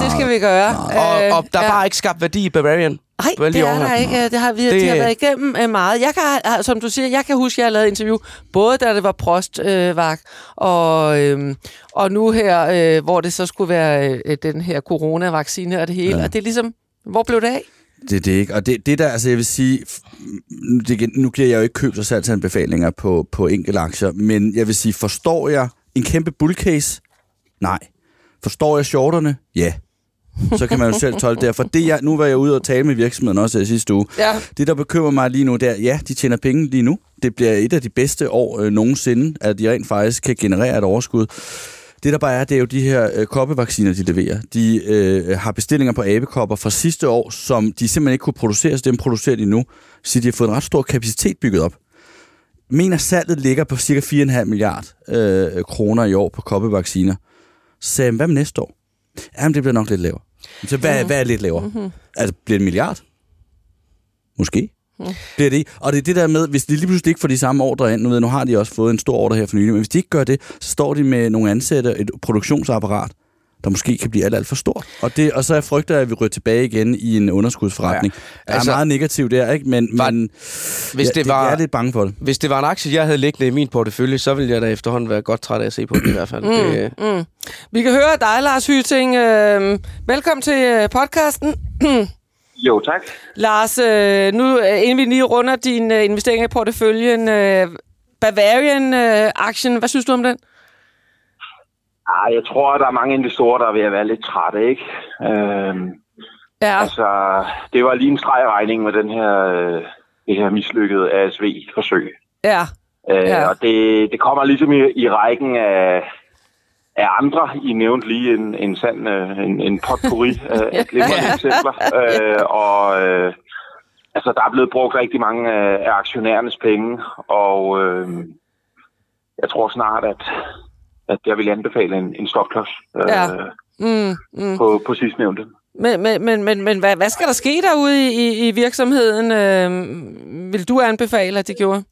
det skal vi gøre. Og, Øh, og der er ja. bare ikke skabt værdi i Bavarian. Nej, det de er der ikke. Det har, vi, Det- de har været igennem øh, meget. Jeg kan, som du siger, jeg kan huske, at jeg har lavet interview, både da det var prostvagt, øh, og, øh, og nu her, øh, hvor det så skulle være øh, den her coronavaccine og det hele. Ja. Og det er ligesom, hvor blev det af? Det er det ikke. Og det, det der, altså jeg vil sige, det, nu giver jeg jo ikke købs- og salgsanbefalinger på, på enkelte aktier, men jeg vil sige, forstår jeg en kæmpe bullcase? Nej. Forstår jeg shorterne? Ja. Så kan man jo selv tolke det. For det jeg, nu var jeg ude og tale med virksomheden også i sidste uge. Ja. Det, der bekymrer mig lige nu, det er, ja, de tjener penge lige nu. Det bliver et af de bedste år øh, nogensinde, at de rent faktisk kan generere et overskud. Det der bare er, det er jo de her øh, koppevacciner, de leverer. De øh, har bestillinger på abekopper fra sidste år, som de simpelthen ikke kunne producere, så dem producerer de nu. Så de har fået en ret stor kapacitet bygget op. Mener, salget ligger på cirka 4,5 milliard øh, kroner i år på koppevacciner. Så hvad med næste år? Jamen, det bliver nok lidt lavere. Så hvad, mm. hvad er lidt lavere? Mm-hmm. Altså, bliver det en milliard? Måske. Mm. Bliver det? Og det er det der med, hvis de lige pludselig ikke får de samme ordre ind, nu, ved, nu har de også fået en stor ordre her for nylig, men hvis de ikke gør det, så står de med nogle ansatte, et produktionsapparat, der måske kan blive alt, alt for stort. Og, det, og så er jeg frygter, at vi ryger tilbage igen i en underskudsforretning. Ja, altså- altså, jeg er meget negativ der, ikke? Men, Var- men Hvis ja, det var- jeg er lidt bange for det. Hvis det var en aktie, jeg havde liggende i min portefølje, så ville jeg da efterhånden være godt træt af at se på den i hvert fald. Mm. Det, Mm. Vi kan høre dig, Lars Hyting. Øh, velkommen til øh, podcasten. Jo, tak. Lars, øh, nu øh, inden vi lige runder din øh, investeringer i porteføljen, øh, Bavarian-aktien, hvad synes du om den? Ah, jeg tror, at der er mange investorer, der er ved at være lidt trætte, ikke? Øhm, Ja, Altså, det var lige en streg i regning med den her, øh, det her mislykkede ASV-forsøg. ja, Øh, Ja. Og det, det kommer ligesom i, i rækken af, af andre. I nævnte lige en, en sand øh, en, en potpourri af glimrende eksempler. Øh, og øh, altså, der er blevet brugt rigtig mange af, af aktionærernes penge, og øh, jeg tror snart, at, at jeg vil anbefale en, en stopklods øh, Ja. mm, mm. på, på sidstnævnte. Men, men, men, men, men hvad, hvad skal der ske derude i, i, i virksomheden? Øh, vil du anbefale, at de gjorde?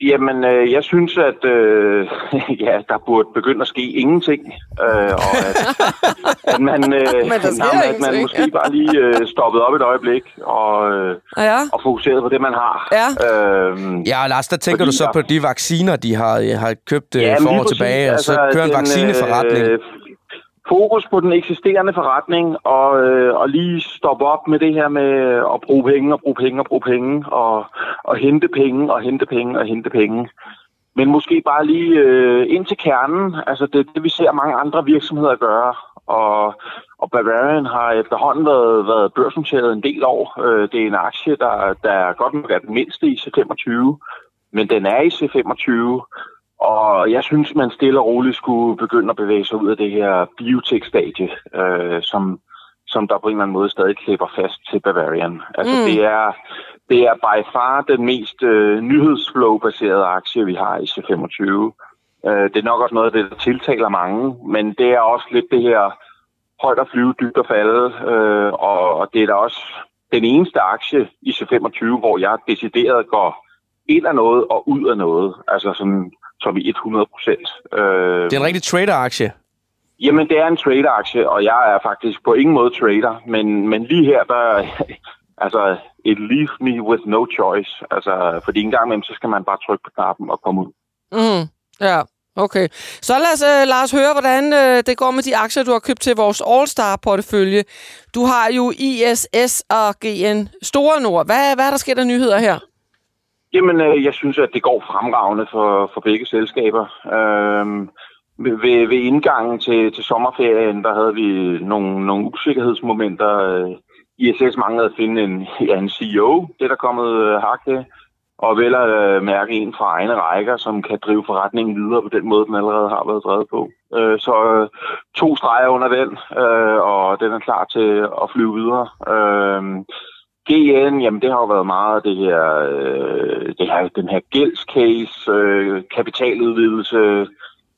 Jamen, øh, jeg synes, at øh, ja, der burde begynde at ske ingenting. Øh, og at, at man, øh, Men der sker nej, at man måske bare lige øh, stoppede op et øjeblik og, øh, Ja, og fokuseret på det, man har. Ja. Øhm, ja, Lars, der tænker Fordi du så der- på de vacciner, de har, øh, har købt ja, men for år tilbage, og så Altså, kører en den, vaccineforretning. Øh, fokus på den eksisterende forretning, og, øh, og lige stoppe op med det her med at bruge penge og bruge penge og bruge penge, og, og hente penge og hente penge og hente penge. Men måske bare lige øh, ind til kernen. Altså det, det vi ser mange andre virksomheder gøre. Og, og Bavarian har efterhånden været, været børsnoteret en del år. Øh, det er en aktie, der, der godt nok er den mindste i C25, men den er i C25. Og jeg synes, man stille og roligt skulle begynde at bevæge sig ud af det her biotech-stadie, øh, som, som der på en eller anden måde stadig klipper fast til Bavarian. Altså Mm. det er det er by far den mest øh, nyhedsflow-baserede aktie, vi har i C25. Øh, det er nok også noget af det, der tiltaler mange, men det er også lidt det her højt at flyve, dybt at falde, øh, og, og det er da også den eneste aktie i C25, hvor jeg decideret går ind af noget og ud af noget, altså sådan som i 100 procent. Øh, Det er en rigtig trader-aktie. Jamen, det er en trader-aktie, og jeg er faktisk på ingen måde trader, men, men lige her, der, altså, it leaves me with no choice. Altså, fordi en gang imellem, så skal man bare trykke på knappen og komme ud. mm, ja. Okay. Så lad os, uh, lad os høre, hvordan uh, det går med de aktier, du har købt til vores All-Star-portefølje. Du har jo ISS og GN Store Nord. Hvad, hvad er der sker der nyheder her? Jamen, øh, jeg synes, at det går fremragende for, for begge selskaber. Øh, ved, ved indgangen til, til sommerferien, der havde vi nogle, nogle usikkerhedsmomenter øh, ISS manglede at finde en, ja, en CEO, det er der kommet øh, hak til, og vel at øh, mærke en fra egne rækker, som kan drive forretningen videre på den måde, den allerede har været drevet på. Øh, så øh, to streger under den, øh, og den er klar til at flyve videre. Øh, GN, jamen det har jo været meget det her, øh, det her den her gældscase, øh, kapitaludvidelse,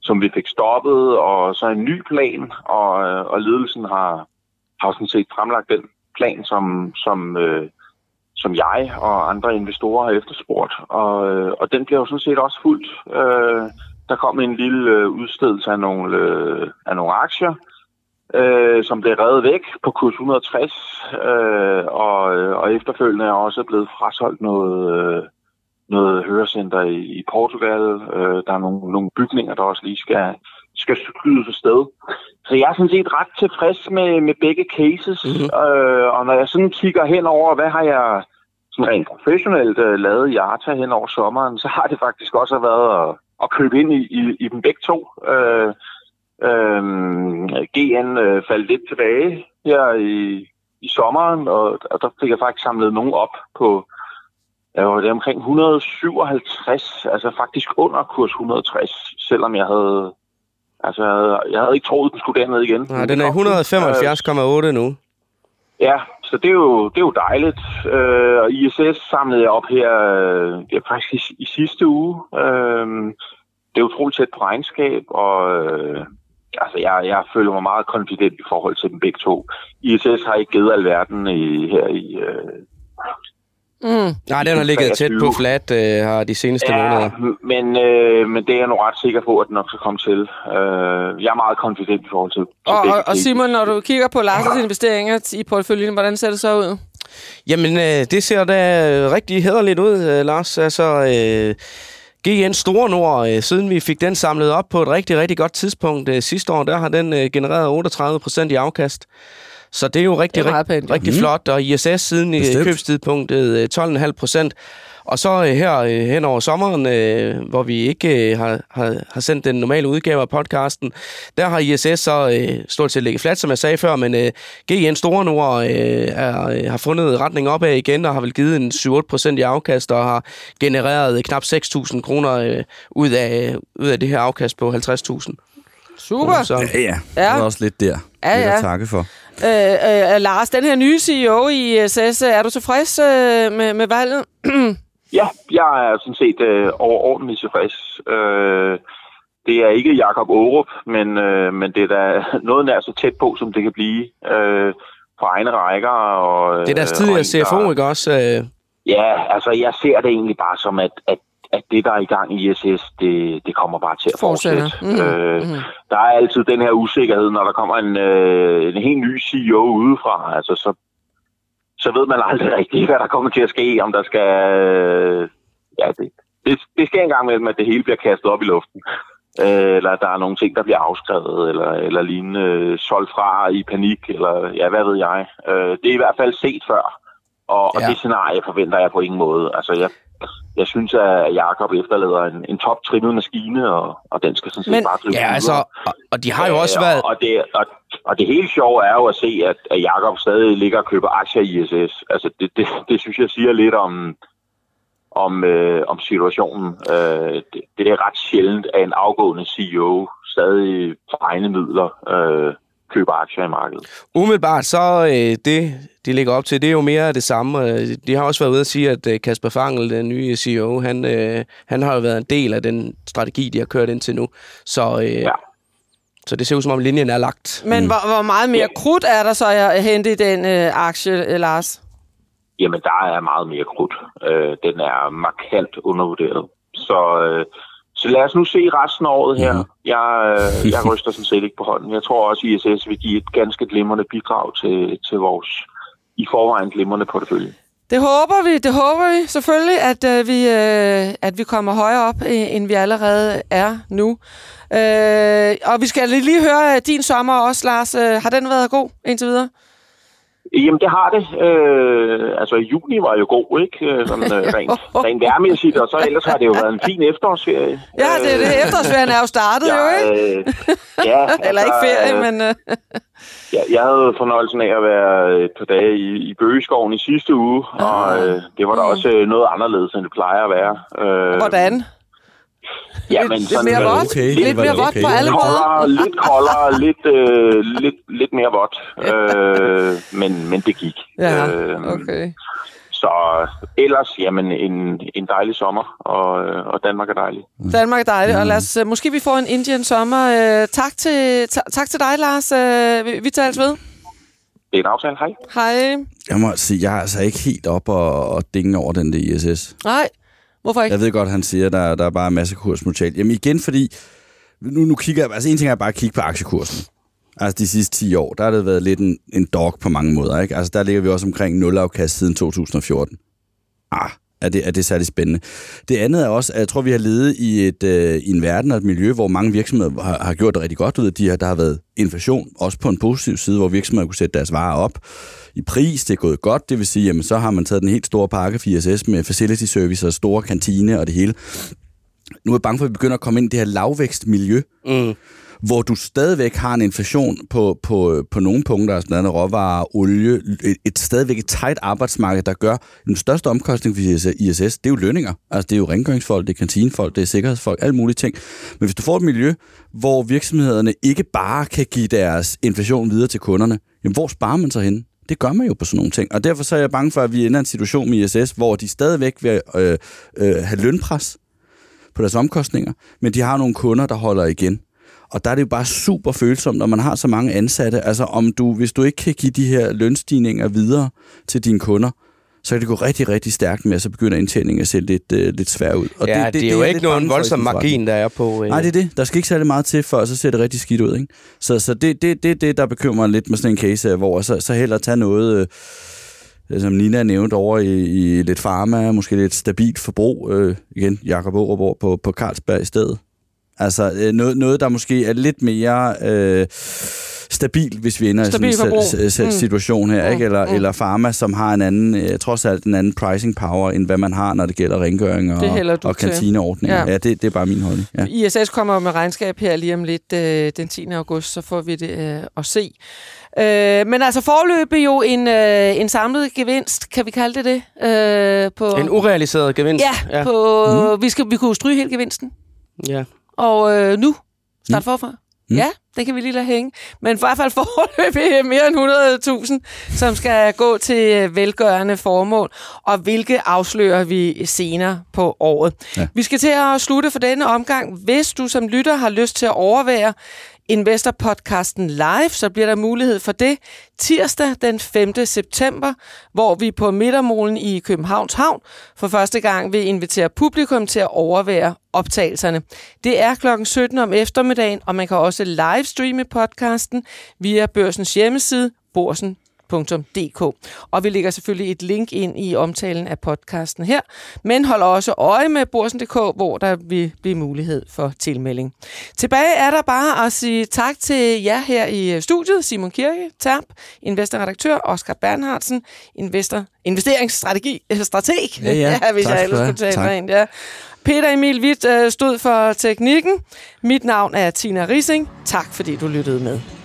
som vi fik stoppet, og så en ny plan, og, øh, og ledelsen har, har sådan set fremlagt den plan, som, som, øh, som jeg og andre investorer har efterspurgt. Og, øh, og den bliver jo sådan set også fuldt. Øh, der kom en lille øh, udstedelse af nogle, øh, af nogle aktier, øh, som blev reddet væk på kurs 160, øh, og, og efterfølgende er også blevet frasolgt noget, øh, noget hørecenter i, i Portugal. Øh, der er nogle, nogle bygninger, der også lige skal, skal skydes sted. Så jeg er sådan set ret tilfreds med, med begge cases, mm-hmm. øh, og når jeg sådan kigger hen over, hvad har jeg sådan rent professionelt øh, lavet i Arta hen over sommeren, så har det faktisk også været at, at købe ind i, i, i dem begge to. Øh, øh, GN øh, faldt lidt tilbage her i, i sommeren, og, og der fik jeg faktisk samlet nogen op på jeg var det omkring 157, altså faktisk under kurs 160, selvom jeg havde Altså, jeg havde, jeg havde ikke troet, den skulle derned igen. Nej, den er 175,8 nu. Ja, så det er jo, det er jo dejligt. Øh, og ISS samlede jeg op her øh, ja, faktisk i, i sidste uge. Øh, det er utroligt tæt på regnskab, og øh, altså, jeg, jeg føler mig meget konfident i forhold til dem begge to. ISS har ikke givet alverden i, her i, øh, Mm. Nej, den har ligget tæt på flat øh, her de seneste ja, måneder. Men, øh, men det er jeg nu ret sikker på, at den nok skal komme til. Øh, jeg er meget konfident i forhold til... til og, og, og Simon, når du kigger på Lars' investeringer i porteføljen, hvordan ser det så ud? Jamen, øh, det ser da rigtig hederligt ud, øh, Lars. Altså, øh, GN Store Nord, øh, siden vi fik den samlet op på et rigtig, rigtig godt tidspunkt øh, sidste år, der har den øh, genereret 38 procent i afkast. Så det er jo rigtig, det er rigtig, rigtig mm. flot, og ISS siden i købstidspunktet 12,5 øh, procent. Og så øh, her øh, hen over sommeren, hvor vi ikke har, har, har sendt den normale udgave af podcasten, der har ISS så stort set ligget flat, som jeg sagde før, men GN Store Nord er, har fundet retning opad igen, og har vel givet en 7-8 procent i afkast, og har genereret knap 6.000 kroner ud af, ud af det her afkast på 50.000. Super. Så, ja, ja. Det er også lidt der. Ja, ja. takke for. Øh, øh, Lars, den her nye CEO i ISS, er du tilfreds øh, med, med valget? ja, jeg er sådan set øh, overordentligt tilfreds. Øh, det er ikke Jakob Aarup, men, øh, men det er da noget nær så tæt på, som det kan blive øh, på egne rækker. Og, det er deres tidligere CFO, ikke også? Øh... Ja, altså jeg ser det egentlig bare som, at, at at det, der er i gang i ISS, det, det kommer bare til at fortsætte. Mm. Øh, mm. Der er altid den her usikkerhed, når der kommer en, øh, en helt ny CEO udefra. Altså, så, så ved man aldrig rigtigt, hvad der kommer til at ske, om der skal... Øh, ja, det, det, det sker engang mellem, at det hele bliver kastet op i luften. Øh, eller der er nogle ting, der bliver afskrevet, eller, eller lignende øh, solgt fra i panik, eller ja, hvad ved jeg. Øh, det er i hvert fald set før. Og, ja. og det scenarie forventer jeg på ingen måde. Altså, jeg jeg synes, at Jakob efterlader en, en top-trimmet maskine, og, og den skal sådan set Men, bare drive ja, altså, og, og de har jo også været... Og, det, og, og det helt sjove er jo at se, at, at Jakob stadig ligger og køber aktier i ISS. Altså, det, det, det synes jeg siger lidt om, om, øh, om situationen. Øh, det, det er ret sjældent, at en afgående CEO stadig for egne midler øh, køber aktier i markedet. Umiddelbart så øh, det, de ligger op til, det er jo mere af det samme. De har også været ude at sige, at øh, Kasper Fangel, den nye CEO, han, øh, han har jo været en del af den strategi, de har kørt indtil nu. Så, øh, ja. så det ser ud som om linjen er lagt. Men mm. hvor, hvor meget mere ja. krudt er der så at hente i den øh, aktie, øh, Lars? Jamen, der er meget mere krudt. Øh, den er markant undervurderet. Så... Øh, så lad os nu se resten af året her. Mm. Jeg, øh, jeg ryster sådan set ikke på hånden. Jeg tror også, at ISS vil give et ganske glimrende bidrag til, til vores i forvejen glimrende portefølje. Det håber vi, det håber vi selvfølgelig, at, øh, vi, øh, at vi kommer højere op, øh, end vi allerede er nu. Øh, og vi skal lige høre din sommer også, Lars. Øh, har den været god indtil videre? Jamen, det har det. Øh, altså, juni var jo god, ikke? Øh, Sådan øh, rent, rent værmæssigt, og så ellers har det jo været en fin efterårsferie. Ja, det det. Efterårsferien er jo startet jo, ikke? Øh, ja, Eller ikke altså, ferie, øh, men... Øh, Ja, jeg havde fornøjelsen af at være et par dage i, i Bøgeskoven i sidste uge, og øh, det var da også øh, noget anderledes, end det plejer at være. Øh, hvordan? Ja, Lidt- men lidt sådan, mere øh, vådt? okay? Lidt Var mere vådt okay? på alle lidt måder? koldere, lidt koldere, lidt, øh, lidt, lidt mere vådt, øh, men, men det gik. Ja, Øh, okay. Så ellers, jamen, en, en dejlig sommer, og, øh, og Danmark er dejlig. Danmark er dejligt, og lad os, øh, måske vi får en Indian sommer. Øh, tak, til, ta- tak til dig, Lars. Øh, vi, vi tales ved. Det er en aftale, hej. Hej. Jeg må sige, jeg er altså ikke helt op og, og dinge over den der ISS. Nej, hvorfor ikke? Jeg ved godt, han siger, at der, der er bare masser af kursmodtag. Jamen igen, fordi... Nu, nu kigger jeg... Altså en ting er bare at kigge på aktiekursen. Altså de sidste 10 år, der har det været lidt en, en dog på mange måder. Ikke? Altså der ligger vi også omkring nulafkast siden 2014. Ah, er det, er det særlig spændende. Det andet er også, at jeg tror, vi har levet i, et, øh, i en verden og et miljø, hvor mange virksomheder har, har gjort det rigtig godt ud af de her. Der har været inflation, også på en positiv side, hvor virksomheder kunne sætte deres varer op i pris. Det er gået godt, det vil sige, jamen så har man taget den helt store pakke 4SS med facility service og store kantine og det hele. Nu er jeg bange for, at vi begynder at komme ind i det her lavvækstmiljø, Mm hvor du stadigvæk har en inflation på, på, på nogle punkter, altså blandt andet råvarer, olie, et, et stadigvæk et tight arbejdsmarked, der gør den største omkostning for ISS, det er jo lønninger. Altså det er jo rengøringsfolk, det er kantinefolk, det er sikkerhedsfolk, alle mulige ting. Men hvis du får et miljø, hvor virksomhederne ikke bare kan give deres inflation videre til kunderne, jamen hvor sparer man så henne? Det gør man jo på sådan nogle ting. Og derfor så er jeg bange for, at vi ender i en situation med ISS, hvor de stadigvæk vil øh, øh, have lønpres på deres omkostninger, men de har nogle kunder, der holder igen. Og der er det jo bare super følsomt, når man har så mange ansatte. Altså om du, hvis du ikke kan give de her lønstigninger videre til dine kunder, så kan det gå rigtig, rigtig stærkt med, at så begynder indtjeningen at se lidt, øh, lidt svær ud. Og ja, det, det, det er jo ikke nogen voldsom margin, der er på... Øh, Nej, det er det. Der skal ikke særlig meget til, for så ser det rigtig skidt ud. Ikke? Så, så det er det, det, det, der bekymrer mig lidt med sådan en case, hvor så, så hellere tage noget, øh, som Nina nævnte over i, i lidt farma, måske lidt stabilt forbrug. Øh, igen, Jakob Aarup på, på Carlsberg i stedet. Altså øh, noget, noget, der måske er lidt mere øh, stabil, hvis vi ender Stabil i sådan en si- si- Mm. situation her, Mm, ikke? Eller, mm. eller Pharma, som har en anden, øh, trods alt en anden pricing power, end hvad man har, når det gælder rengøring og, og kantineordninger. Ja. Ja, ja det, det er bare min holdning. Ja. ISS kommer med regnskab her lige om lidt øh, den 10. august, så får vi det øh, at se. Øh, men altså forløbig jo en, øh, en samlet gevinst, kan vi kalde det det? Øh, på, En urealiseret gevinst. ja, på, mm. vi, skal, vi kunne stryge hele gevinsten. ja. Og øh, nu start Mm. forfra. Mm. Ja, det kan vi lige lade hænge. Men i hvert fald forløbig mere end 100.000, som skal gå til øh, velgørende formål, og hvilke afslører vi senere på året. Ja. Vi skal til at slutte for denne omgang. Hvis du som lytter har lyst til at overvære Investor-podcasten live, så bliver der mulighed for det tirsdag den 5. september, hvor vi på Midtermolen i Københavns Havn for første gang vil invitere publikum til at overvære optagelserne. Det er klokken 17 om eftermiddagen, og man kan også livestreame podcasten via børsens hjemmeside, borsen .dk. Og vi lægger selvfølgelig et link ind i omtalen af podcasten her, men hold også øje med Borsen.dk, hvor der vil blive mulighed for tilmelding. Tilbage er der bare at sige tak til jer her i studiet, Simon Kirke, Terp, investorredaktør, Oscar Bernhardsen, investor, investeringsstrategi, strateg, Ja, ja. hvis Tak jeg ellers skulle tale Tak. rent, ja. Peter Emil Witt øh, stod for teknikken. Mit navn er Tina Rising. Tak fordi du lyttede med.